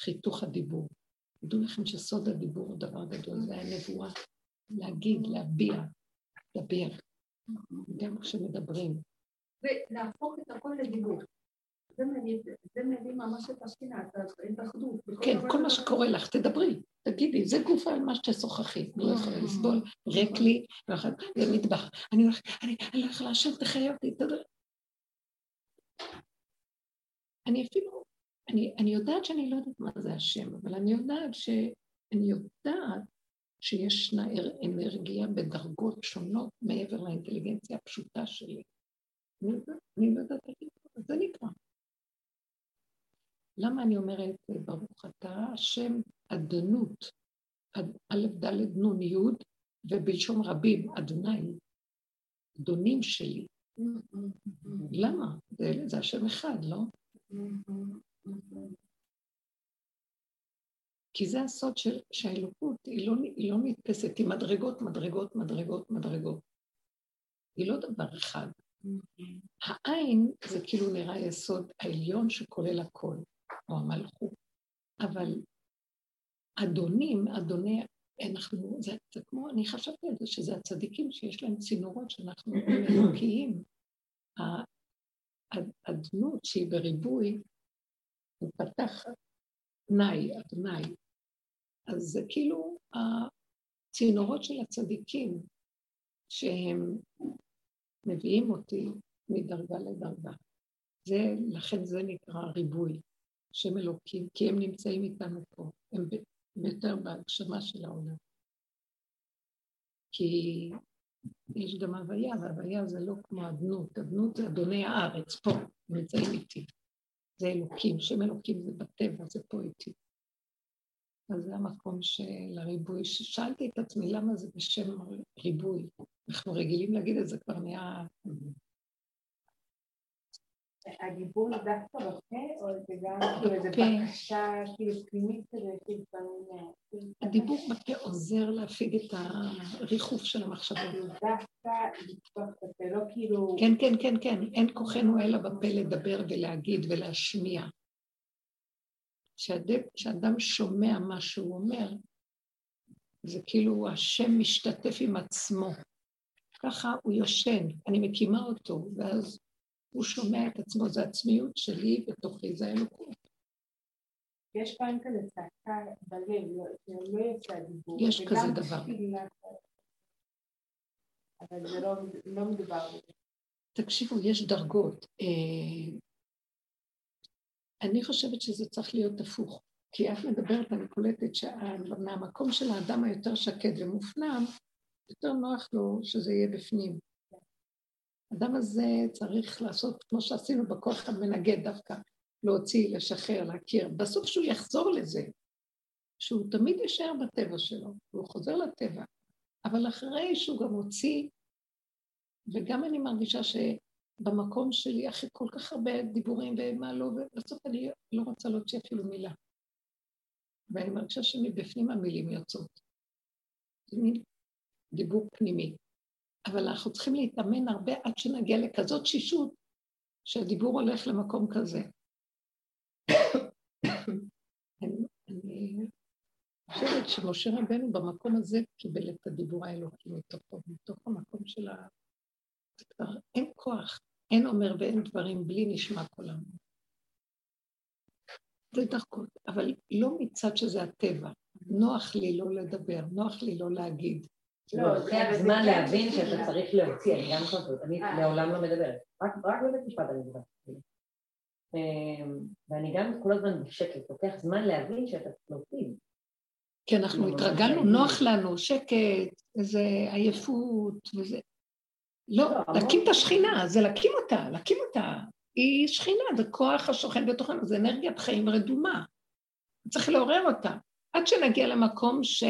חיתוך הדיבור. תדעו לכם שסוד הדיבור הוא דבר גדול, זה הנבואה. להגיד, להביע, להביע. גם כשמדברים. ולהפוך את הכל לדיבור. זה מביא ממש את השכינה, את האחדות. כן, כל מה שקורה לך, תדברי, תגידי, זה גוף על מה שתשוחחי. לא יכולה לסבול, ריק לי, זה מטבח. אני לא יכולה לשבת, תחיה אותי, תדברי. אני אפילו אני, אני יודעת שאני לא יודעת מה זה השם, אבל אני יודעת שאני יודעת שישנה אנרגיה בדרגות שונות מעבר לאינטליגנציה הפשוטה שלי. אני, יודעת, אני לא יודעת איך לקרוא, זה נקרא. למה אני אומרת, ברוך אתה השם אדנות, א' ד' נ' י', ובלשון רבים, אדוני, אדונים שלי. למה? זה, זה השם אחד, לא? כי זה הסוד של, שהאלוקות היא לא, היא לא נתפסת, היא מדרגות, מדרגות, מדרגות, מדרגות. היא לא דבר אחד. העין זה כאילו נראה יסוד העליון שכולל הכל, או המלכות. אבל אדונים, אדוני, אנחנו, זה, זה כמו, אני חשבתי על זה, שזה הצדיקים שיש להם צינורות שאנחנו אלוקיים. האדנות שהיא בריבוי, הוא פתח תנאי, התנאי. אז זה כאילו הצינורות של הצדיקים, שהם מביאים אותי מדרגה לדרגה. זה, לכן זה נקרא ריבוי, שם אלוקים, כי הם נמצאים איתנו פה, הם יותר בהגשמה של העולם. כי יש גם הוויה, והוויה זה לא כמו אדנות, אדנות זה אדוני הארץ, פה, נמצאים איתי. זה אלוקים, שם אלוקים זה בטבע, זה פה איתי. אז זה המקום של הריבוי. שאלתי את עצמי למה זה בשם ריבוי. אנחנו רגילים להגיד את זה, כבר נהיה הדיבור דווקא בפה, או זה גם כאילו איזה בקשה כאילו פנימית כזה, כאילו לפעמים... הדיבור בפה עוזר להפיג את הריחוף של המחשבות. דווקא לפתוח את הפה, לא כאילו... כן, כן, כן, כן, אין כוחנו אלא בפה לדבר ולהגיד ולהשמיע. כשאדם שומע מה שהוא אומר, זה כאילו השם משתתף עם עצמו. ככה הוא יושן, אני מקימה אותו, ואז הוא שומע את עצמו, זה עצמיות שלי בתוכי, זה האלוקות. יש פעם כזה צעקה בלב, לא, לא יוצא דיבור. יש כזה דבר. אבל זה לא, לא מדובר. תקשיבו, יש דרגות. אה, אני חושבת שזה צריך להיות הפוך. כי את מדברת, אני קולטת שמהמקום של האדם היותר שקט ומופנם, יותר נוח לו שזה יהיה בפנים. האדם הזה צריך לעשות כמו שעשינו בכוח המנגד דווקא, להוציא, לשחרר, להכיר. בסוף שהוא יחזור לזה, שהוא תמיד יישאר בטבע שלו, והוא חוזר לטבע, אבל אחרי שהוא גם הוציא, וגם אני מרגישה שבמקום שלי, אחרי כל כך הרבה דיבורים ומה לא, ובסוף אני לא רוצה להוציא אפילו מילה. ואני מרגישה שמבפנים המילים יוצאות. זה מין דיבור פנימי. אבל אנחנו צריכים להתאמן הרבה עד שנגיע לכזאת שישות שהדיבור הולך למקום כזה. אני חושבת שמשה רבנו במקום הזה קיבל את הדיבור האלוקי מתוכו, מתוך המקום של ה... כבר אין כוח, אין אומר ואין דברים בלי נשמע קולם. זה דרכות, אבל לא מצד שזה הטבע. נוח לי לא לדבר, נוח לי לא להגיד. לא, לוקח זמן להבין שאתה צריך להוציא, אני גם חושבת, אני אה. לעולם לא מדברת, רק בבית משפט אני מדברת. אמ, ואני גם כל הזמן בשקט, לוקח זמן להבין שאתה צריך להוציא. כי אנחנו התרגלנו, נוח לנו, שקט, איזה עייפות וזה. לא, לא להקים את השכינה, זה להקים אותה, להקים אותה. היא שכינה, זה כוח השוכן בתוכנו, זה אנרגיית חיים רדומה. צריך לעורר אותה, עד שנגיע למקום ש...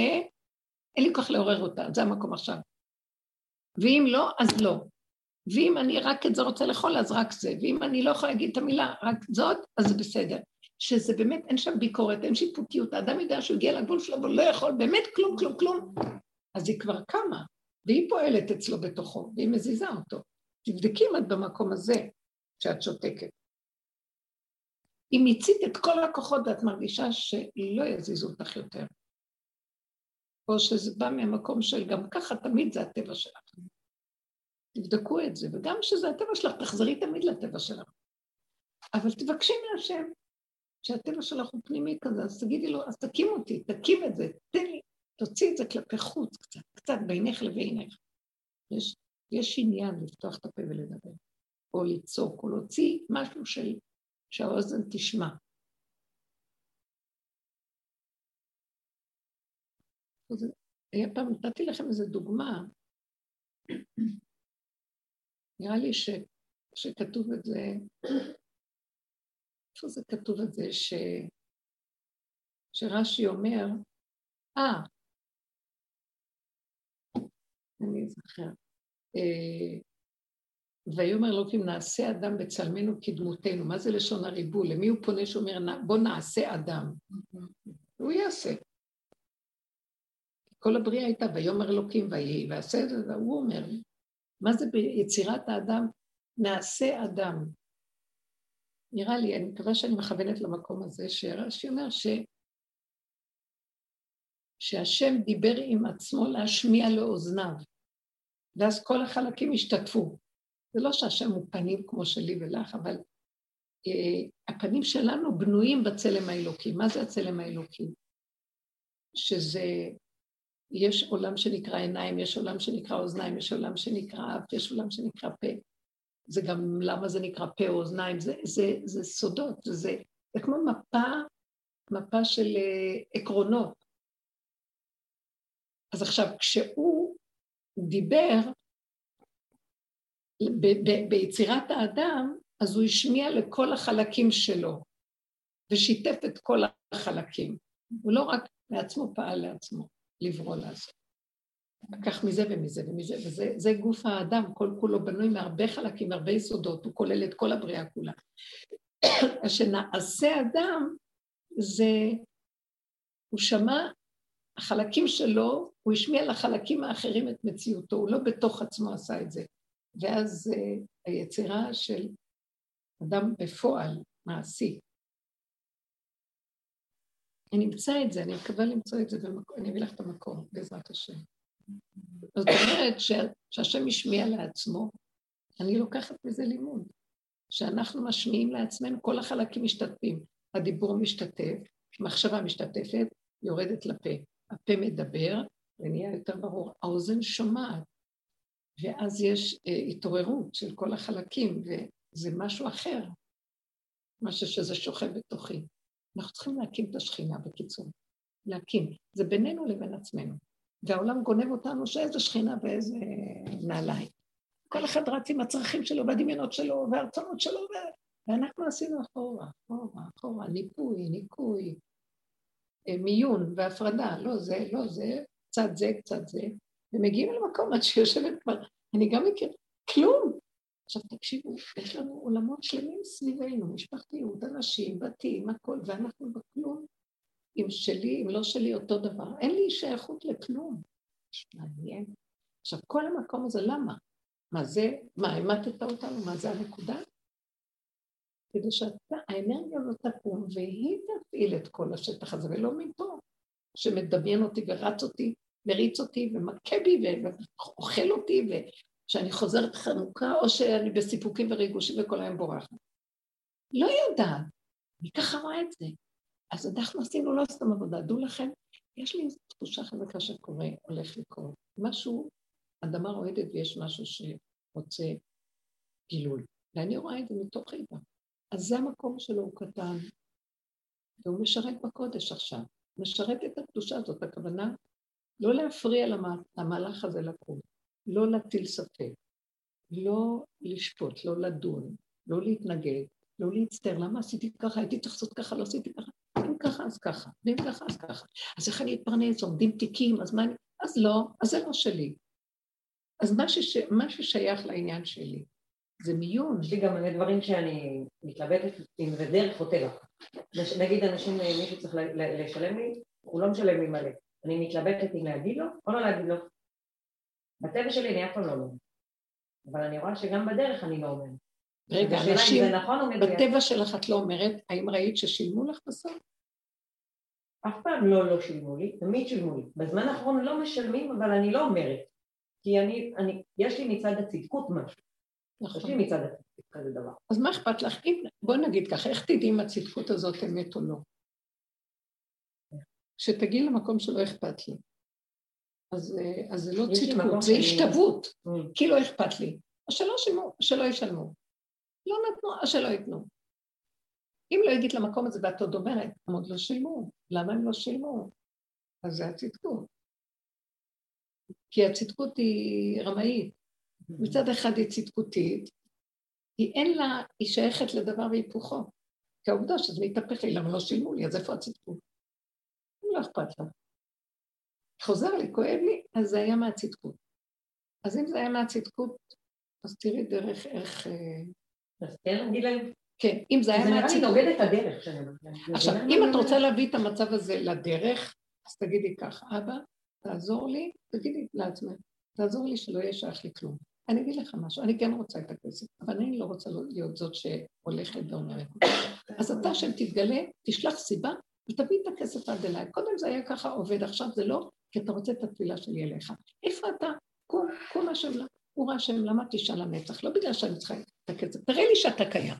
אין לי כוח לעורר אותה, זה המקום עכשיו. ואם לא, אז לא. ואם אני רק את זה רוצה לאכול, אז רק זה. ואם אני לא יכולה להגיד את המילה רק זאת, אז זה בסדר. שזה באמת, אין שם ביקורת, אין שיפוטיות. האדם יודע שהוא הגיע לגבול שלו והוא לא יכול באמת כלום, כלום, כלום. אז היא כבר קמה, והיא פועלת אצלו בתוכו, והיא מזיזה אותו. תבדקי אם את במקום הזה שאת שותקת. אם מיצית את כל הכוחות ואת מרגישה שלא יזיזו אותך יותר, או שזה בא מהמקום של גם ככה תמיד זה הטבע שלך. תבדקו את זה, וגם כשזה הטבע שלך, תחזרי תמיד לטבע שלך. אבל תבקשי מהשם שהטבע שלך הוא פנימי כזה, אז תגידי לו, אז תקים אותי, תקים את זה, תן לי, תוציא את זה כלפי חוץ קצת, קצת בינך לבינך. יש, יש עניין לפתוח את הפה ולדבר, או לצעוק, או להוציא משהו של, שהאוזן תשמע. אז היה פעם, נתתי לכם איזו דוגמה, נראה לי ש, שכתוב את זה, איפה זה כתוב את זה, ש, שרש"י אומר, אה, אני זוכר, אה, ויאמר אלוקים נעשה אדם בצלמנו כדמותנו, מה זה לשון הריבול? למי הוא פונה שאומר בוא נעשה אדם? הוא יעשה. כל הבריאה הייתה ויאמר אלוקים ויהי ועשה את זה, והוא אומר, מה זה ביצירת האדם? נעשה אדם. נראה לי, אני מקווה שאני מכוונת למקום הזה, שרש"י אומר ש... שהשם דיבר עם עצמו להשמיע לאוזניו, ואז כל החלקים השתתפו. זה לא שהשם הוא פנים כמו שלי ולך, אבל אה, הפנים שלנו בנויים בצלם האלוקי. מה זה הצלם האלוקי? שזה יש עולם שנקרא עיניים, יש עולם שנקרא אוזניים, יש עולם שנקרא אף, יש עולם שנקרא פה. זה גם למה זה נקרא פה או אוזניים, זה, זה, זה סודות, זה, זה כמו מפה, מפה של uh, עקרונות. אז עכשיו, כשהוא דיבר ב- ב- ביצירת האדם, אז הוא השמיע לכל החלקים שלו, ושיתף את כל החלקים. הוא לא רק לעצמו פעל לעצמו, לברוא לעשות. לקח מזה ומזה ומזה, וזה גוף האדם, כל כולו בנוי מהרבה חלקים, מהרבה יסודות, הוא כולל את כל הבריאה כולה. שנעשה אדם, זה, הוא שמע, החלקים שלו, הוא השמיע לחלקים האחרים את מציאותו, הוא לא בתוך עצמו עשה את זה. ואז uh, היצירה של אדם בפועל, מעשי. אני אמצא את זה, אני מקווה למצוא את זה, ואני אביא לך את המקום, בעזרת השם. זאת אומרת שהשם השמיע לעצמו, אני לוקחת מזה לימוד. שאנחנו משמיעים לעצמנו, כל החלקים משתתפים. הדיבור משתתף, מחשבה משתתפת, יורדת לפה. הפה מדבר, ונהיה יותר ברור. האוזן שומעת, ואז יש אה, התעוררות של כל החלקים, וזה משהו אחר, משהו שזה שוכב בתוכי. אנחנו צריכים להקים את השכינה, בקיצור. להקים. זה בינינו לבין עצמנו. והעולם גונב אותנו שאיזה שכינה ואיזה נעליים. כל אחד רץ עם הצרכים שלו והדמיונות שלו והרצונות שלו, ו... ואנחנו עשינו אחורה, אחורה, אחורה, ניפוי, ניקוי, מיון והפרדה, לא זה, לא זה, קצת זה, קצת זה, ומגיעים למקום עד שיושבת כבר, אני גם מכיר, כלום. עכשיו תקשיבו, יש לנו עולמות שלמים סביבנו, משפחתיות, אנשים, בתים, הכל, ואנחנו בכלום. אם שלי, אם לא שלי, אותו דבר. אין לי שייכות לכלום. מעניין. עכשיו, כל המקום הזה, למה? מה זה, מה, המטת אותנו? מה זה הנקודה? כדי שהאנרגיה הזאת תקום והיא תפעיל את כל השטח הזה, ולא מפה, שמדמיין אותי ורץ אותי, מריץ אותי ומכה בי ואוכל אותי, ושאני חוזרת חנוכה, או שאני בסיפוקים וריגושים וכל היום בורחת. לא יודעת, אני ככה רואה את זה. אז אנחנו עשינו לא סתם עבודה. דעו לכם, יש לי תחושה חזקה שקורה, הולך לקרות. משהו, אדמה רועדת ויש משהו שרוצה גילוי. ואני רואה את זה מתוך חיבה. אז זה המקום שלו, הוא קטן, והוא משרת בקודש עכשיו. משרת את הקדושה הזאת, הכוונה לא להפריע למהלך הזה לקום, לא להטיל ספק, לא לשפוט, לא לדון, לא להתנגד, לא להצטער, למה עשיתי ככה, הייתי צריך לעשות ככה, לא עשיתי ככה. אם ככה, אז ככה, ואם ככה, אז ככה. אז איך אני אתפרנס, עומדים תיקים, אז מה אני... אז לא, אז זה לא שלי. אז מה, שש... מה ששייך לעניין שלי זה מיון. יש לי גם מלא דברים שאני מתלבטת אם זה דרך או טבע. נגיד אנשים, מישהו צריך לשלם לי, הוא לא משלם לי מלא. אני מתלבטת אם להגיד לו או לא להגיד לו. בטבע שלי אני אף פעם לא אומרת. אבל אני רואה שגם בדרך אני לא אומרת. רגע, אנשים, נכון בטבע שלך את לא אומרת, האם ראית ששילמו לך בסוף? אף פעם לא לא שילמו לי, תמיד שילמו לי. בזמן האחרון לא משלמים, אבל אני לא אומרת. כי אני, אני, יש לי מצד הצדקות משהו. נכון. יש לי מצד הצדקות כזה דבר. אז מה אכפת לך? אם, בואי נגיד ככה, איך תדעי אם הצדקות הזאת אמת או לא? כשתגיעי למקום שלא אכפת לי. אז, אה, אז זה לא צדקות, זה השתוות. Mm. כי לא אכפת לי. או שלא, ישלמו. לא נתנו, או שלא ייתנו. אם לא הגית למקום הזה ואת עוד אומרת, הם עוד לא שילמו, למה הם לא שילמו? אז זה הצדקות. כי הצדקות היא רמאית. מצד אחד היא צדקותית, היא אין לה, היא שייכת לדבר והיפוכו. כי העובדה שזה מתהפך לי, למה לא שילמו לי, אז איפה הצדקות? לא אכפת לה. חוזר לי, כואב לי, אז זה היה מהצדקות. אז אם זה היה מהצדקות, אז תראי דרך איך... אז כן להגיד להם? כן, אם זה היה מהצדקות... זה נראה לי נוגד את הדרך שאני עכשיו, אם את רוצה להביא את המצב הזה לדרך, אז תגידי ככה, אבא, תעזור לי, תגידי לעצמך, תעזור לי שלא יהיה שייך לי כלום. אני אגיד לך משהו, אני כן רוצה את הכסף, אבל אני לא רוצה להיות זאת שהולכת ואומרת. אז אתה שם תתגלה, תשלח סיבה, ותביא את הכסף עד אליי. קודם זה היה ככה עובד, עכשיו זה לא, כי אתה רוצה את התפילה שלי אליך. איפה אתה? קום, קום השם, הוא ראה השם, למה תשאל לנצח? לא בגלל שאני צריכה, את הכסף, תראה לי שאתה קיים.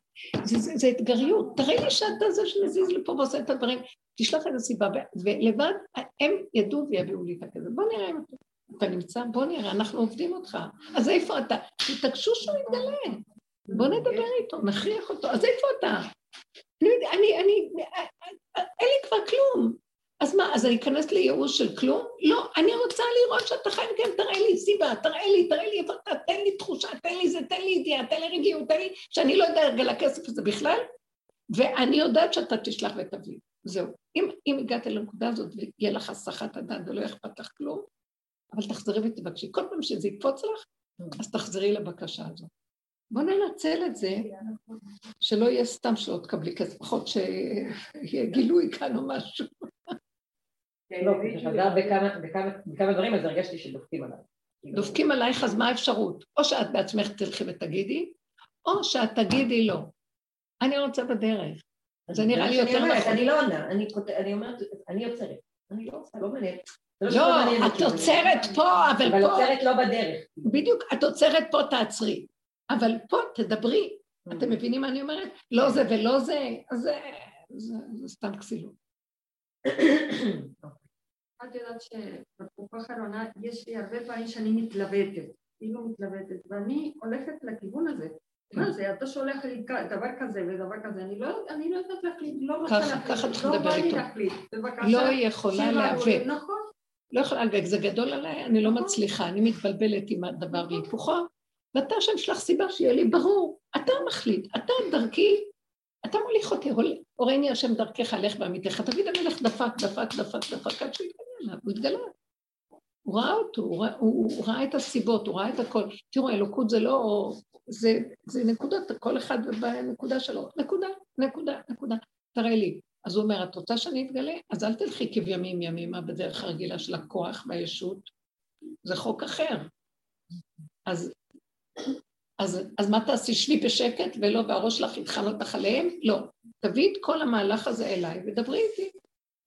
זה, זה, זה אתגריות, תראה לי שאתה זה שמזיז לפה ועושה את הדברים, תשלח איזה סיבה, ולבד הם ידעו ויביאו לי את הכסף. בוא נראה אם אתה נמצא, בוא נראה, אנחנו עובדים אותך. אז איפה אתה? תתעקשו שהוא יתגלה. בוא נדבר איתו, נכריח אותו. אז איפה אתה? אני, אני, אני, אין לי כבר כלום. אז מה, אז אני אכנס לייאוש של כלום? לא, אני רוצה לראות שאתה חי מכם, תראה לי סיבה, תראה לי, תראה לי איפה אתה, תן לי תחושה, תן לי זה, תן לי ידיעה, תן לי רגיעות, תן לי, שאני לא יודעת על הכסף הזה בכלל, ואני יודעת שאתה תשלח ותביא. זהו. אם, אם הגעת לנקודה הזאת ויהיה לך הסחת הדעת ולא אכפת לך כלום, אבל תחזרי ותבקשי. כל פעם שזה יקפוץ לך, אז תחזרי לבקשה הזאת. בוא ננצל את זה, שלא יהיה סתם שלא תקבלי כסף, לפחות שיהיה גילוי כאן או משהו. לא, זה חזר בכמה דברים, אז הרגשתי שדופקים עליי. דופקים עלייך, אז מה האפשרות? או שאת בעצמך תלכי ותגידי, או שאת תגידי לא. אני רוצה בדרך. זה נראה לי יותר נכון. אני לא עונה, אני אומרת, אני יוצרת. אני לא עושה, לא מעניין. לא, לא את עוצרת פה, אבל פה... אבל עוצרת לא בדרך. בדיוק, את עוצרת פה, תעצרי. אבל פה תדברי. אתם מבינים מה אני אומרת? לא זה ולא זה, אז זה סתם כסילות. את יודעת שבתקופה האחרונה יש לי הרבה פעמים שאני מתלבטת, כאילו מתלבטת, ואני הולכת לכיוון הזה. מה זה, אתה שולח לי דבר כזה ודבר כזה, אני לא, לא יודעת להחליט, לא רוצה להחליט, ככה צריך לדבר איתו. לא יכולה להיאבק. נכון. לא יכולה להיאבק, זה גדול עליי, אני לא מצליחה, אני מתבלבלת עם הדבר והיפוכו, ואתה שם שלח סיבה שיהיה לי ברור, אתה מחליט, אתה דרכי, אתה מוליך אותי, הורני השם דרכך, לך בעמיתך, תגיד המלך דפק, דפק, דפק, דפק, עד שהוא התגלה עליו, הוא התגלה. הוא ראה אותו, הוא ראה, הוא, הוא ראה את הסיבות, הוא ראה את הכל. תראו, אלוקות זה לא... זה, זה נקודות, כל אחד בנקודה שלו. נקודה, נקודה, נקודה. תראה לי. אז הוא אומר, את רוצה שאני אתגלה? אז אל תלכי כבימים ימימה בדרך הרגילה של הכוח והישות. זה חוק אחר. אז, אז, אז מה תעשי? שבי בשקט ולא, והראש שלך יטחן אותך עליהם? לא. תביאי את כל המהלך הזה אליי ודברי איתי.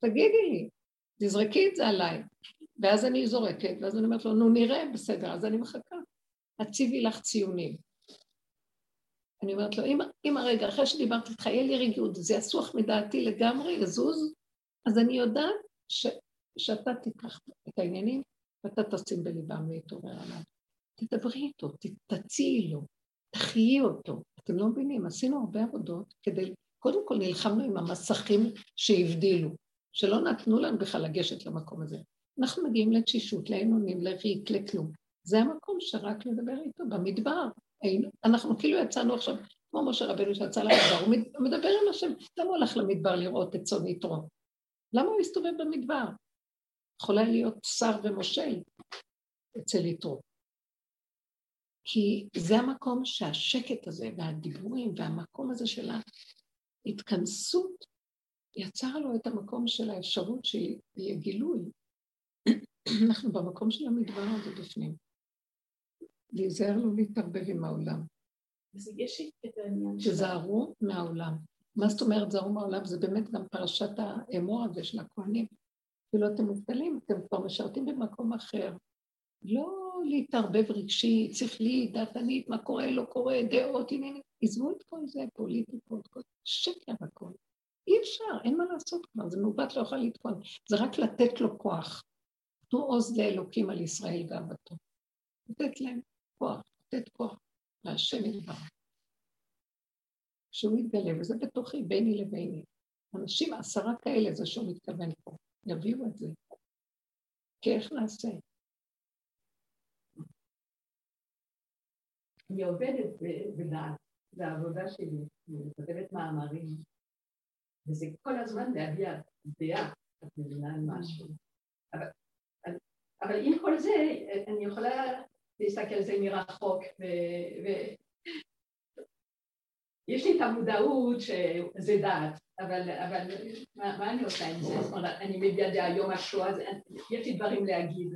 תגידי לי, תזרקי את זה עליי. ואז אני זורקת, ואז אני אומרת לו, נו נראה, בסדר, אז אני מחכה. הציבי לך ציונים. אני אומרת לו, אם, אם הרגע, אחרי שדיברתי איתך, יהיה לי רגיעות, זה יסוח מדעתי לגמרי, יזוז, אז אני יודעת ש, שאתה תיקח את העניינים ואתה תשים בליבם להתעורר עליו. תדברי איתו, תציעי לו, תחיי אותו. אתם לא מבינים, עשינו הרבה עבודות כדי, קודם כל נלחמנו עם המסכים שהבדילו, שלא נתנו לנו בכלל לגשת למקום הזה. אנחנו מגיעים לתשישות, לעינונים, לריק, לכלום. זה המקום שרק לדבר איתו, במדבר. אנחנו כאילו יצאנו עכשיו, כמו משה רבנו שיצא למדבר, הוא מדבר עם השם, למה הוא הלך למדבר לראות את צאן יתרו? למה הוא הסתובב במדבר? יכולה להיות שר ומושל אצל יתרו. כי זה המקום שהשקט הזה והדיבורים והמקום הזה של ההתכנסות יצר לו את המקום של האפשרות שיהיה גילוי. אנחנו במקום של המדבר הזה בפנים. להיזהר לא להתערבב עם העולם. אז יש את העניין של... תזהרו מהעולם. מה זאת אומרת זהרו מהעולם? זה באמת גם פרשת האמור הזה של הכהנים. כאילו אתם מובטלים, אתם כבר משרתים במקום אחר. לא להתערבב רגשי, שכלית, דעתנית, מה קורה, לא קורה, דעות, עניינים. עזבו את כל זה, פוליטיקות, כל שקר הכל. אי אפשר, אין מה לעשות כבר, זה מעוות לא יכול לתקון. זה רק לתת לו כוח. תנו עוז לאלוקים על ישראל ואהבתו. לתת להם כוח, לתת כוח להשם יתברך. שהוא יתגלה, וזה בתוכי, ביני לביני. אנשים, עשרה כאלה, זה שהוא מתכוון פה. יביאו את זה. כי איך נעשה? אני עובדת בדעת, זה העבודה שלי, אני כותבת מאמרים, וזה כל הזמן להביע דעה, את מבינה על משהו. אבל, אבל עם כל זה, אני יכולה להסתכל על זה מרחוק, ו... ו... יש לי את המודעות שזה דעת, אבל, אבל מה, מה אני עושה עם זה? זאת אומרת, אני מביאה דעה יום השואה, יש לי דברים להגיד.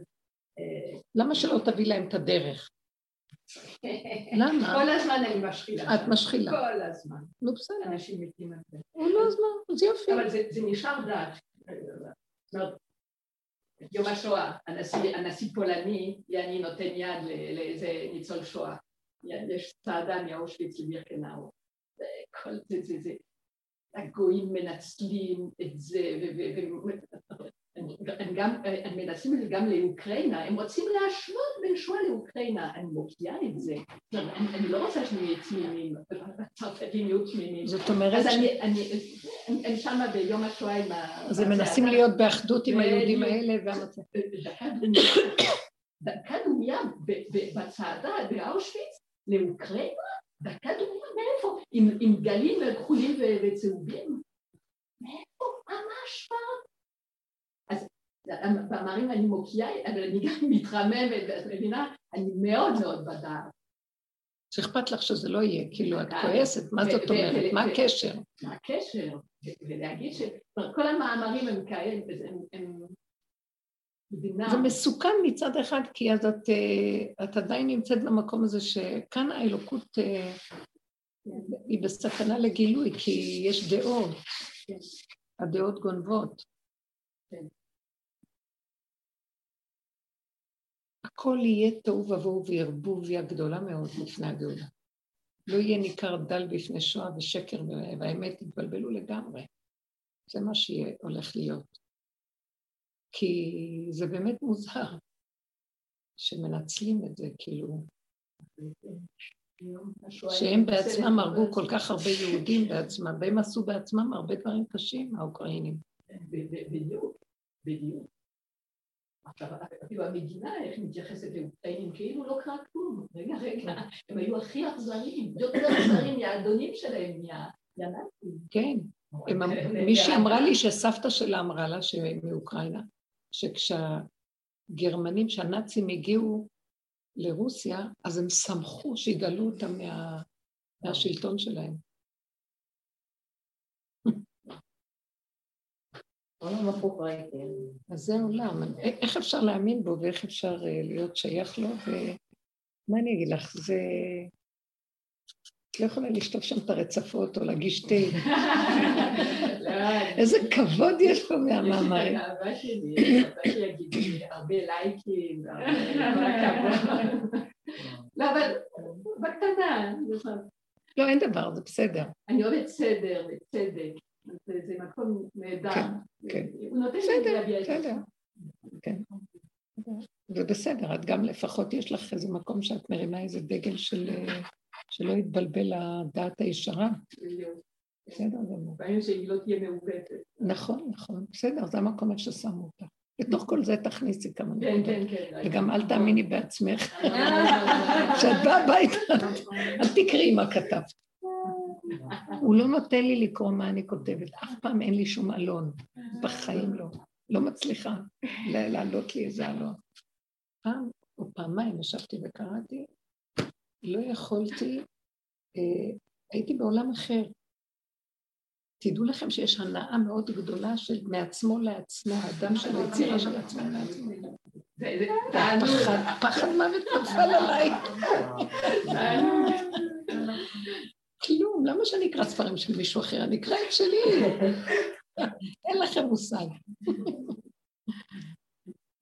למה שלא תביא להם את הדרך? למה? כל הזמן אני משחילה. את משחילה. כל הזמן. נו בסדר. אנשים מתים על זה. נו אז מה, אז יופי. אבל זה נשאר דעת. זאת אומרת, יום השואה, הנשיא, פולני, אני נותן יד לאיזה ניצול שואה. יש צעדה מאושוויץ לבירקנאו. כל זה, זה, זה, הגויים מנצלים את זה, הם גם, הם מנסים את זה גם לאוקראינה, הם רוצים להשוות בין שואה לאוקראינה, אני מוקיעה את זה, אני לא רוצה יהיו תמימים, הצרפתים יהיו תמימים. זאת אומרת... אז אני שמה ביום השואה עם ה... אז הם מנסים להיות באחדות עם היהודים האלה והמצב. דקה דומייה בצעדה באושוויץ לאוקראינה, דקה דומייה מאיפה? עם גלים כחולים וצהובים? מאיפה? ממש פעם. אז במאמרים אני מוקיעה, אבל אני גם מתרממת, ואת מבינה? אני מאוד מאוד בדעת. שאכפת לך שזה לא יהיה, כאילו את כועסת, מה זאת אומרת? מה הקשר? מה הקשר? ולהגיד שכל המאמרים הם כאלה, הם זה מסוכן מצד אחד, כי אז את, אה, את עדיין נמצאת במקום הזה שכאן האלוקות אה, היא בסכנה לגילוי, כי יש דעות, הדעות גונבות. הכל יהיה תוהו ובוהו וערבוביה גדולה מאוד לפני הגאולה. לא יהיה ניכר דל בפני שואה ושקר והאמת יתבלבלו לגמרי. זה מה שהולך להיות. כי זה באמת מוזר שמנצלים את זה, כאילו, שהם בעצמם הרגו כל כך הרבה יהודים בעצמם, והם עשו בעצמם הרבה דברים קשים, האוקראינים. בדיוק, בדיוק. עכשיו, אפילו המדינה, איך מתייחסת לאוקראינים, כאילו לא קרה כלום. רגע, רגע, הם היו הכי אכזריים, יותר אכזריים מהאדונים שלהם, מהנאצים. כן. מישהי אמרה לי שסבתא שלה אמרה לה, מאוקראינה, שכשהגרמנים, שהנאצים הגיעו לרוסיה, אז הם שמחו שיגלו אותם מה, מהשלטון שלהם. עולם הפוך ראיתי. אז זה עולם. איך אפשר להאמין בו ואיך אפשר אה, להיות שייך לו, ומה אני אגיד לך, זה... את לא יכולה לשטוף שם את הרצפות או להגיש תה. איזה כבוד יש פה מהמאמרים. האהבה שלי, האהבה שלי יגידו לי הרבה לייקים. לא, אבל בקטנה. לא, אין דבר, זה בסדר. אני אוהבת סדר וצדק. זה מקום נהדר. כן, כן. זה. כן. זה בסדר, את גם לפחות יש לך איזה מקום שאת מרימה איזה דגל של... שלא יתבלבל הדעת הישרה. בסדר גמור. בעניין שהיא לא תהיה מעוותת. נכון, נכון. בסדר, זה המקום איך ששמו אותה. בתוך כל זה תכניסי כמה נקודות. כן, כן, כן. וגם אל תאמיני בעצמך. כשאת באה הביתה, אל תקראי מה כתבת. הוא לא נותן לי לקרוא מה אני כותבת. אף פעם אין לי שום אלון. בחיים לא. לא מצליחה להעלות לי איזה אלון. פעם או פעמיים ישבתי וקראתי, לא יכולתי, אה, הייתי בעולם אחר. תדעו לכם שיש הנאה מאוד גדולה של מעצמו לעצמו, האדם של היצירה של עצמו לעצמו. פחד מוות נפל עליי. כלום, למה שאני אקרא ספרים של מישהו אחר? אני אקרא את שלי. אין לכם מושג.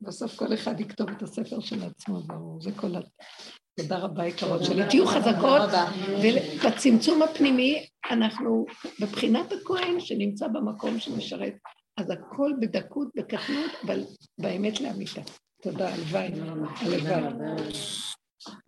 בסוף כל אחד יכתוב את הספר של עצמו, ברור, זה כל ה... תודה רבה, יקרות שלי. תהיו חזקות, ובצמצום הפנימי אנחנו בבחינת הכהן שנמצא במקום שמשרת. אז הכל בדקות, בקטנות, אבל באמת לאמיתה. תודה, הלוואי, הלוואי.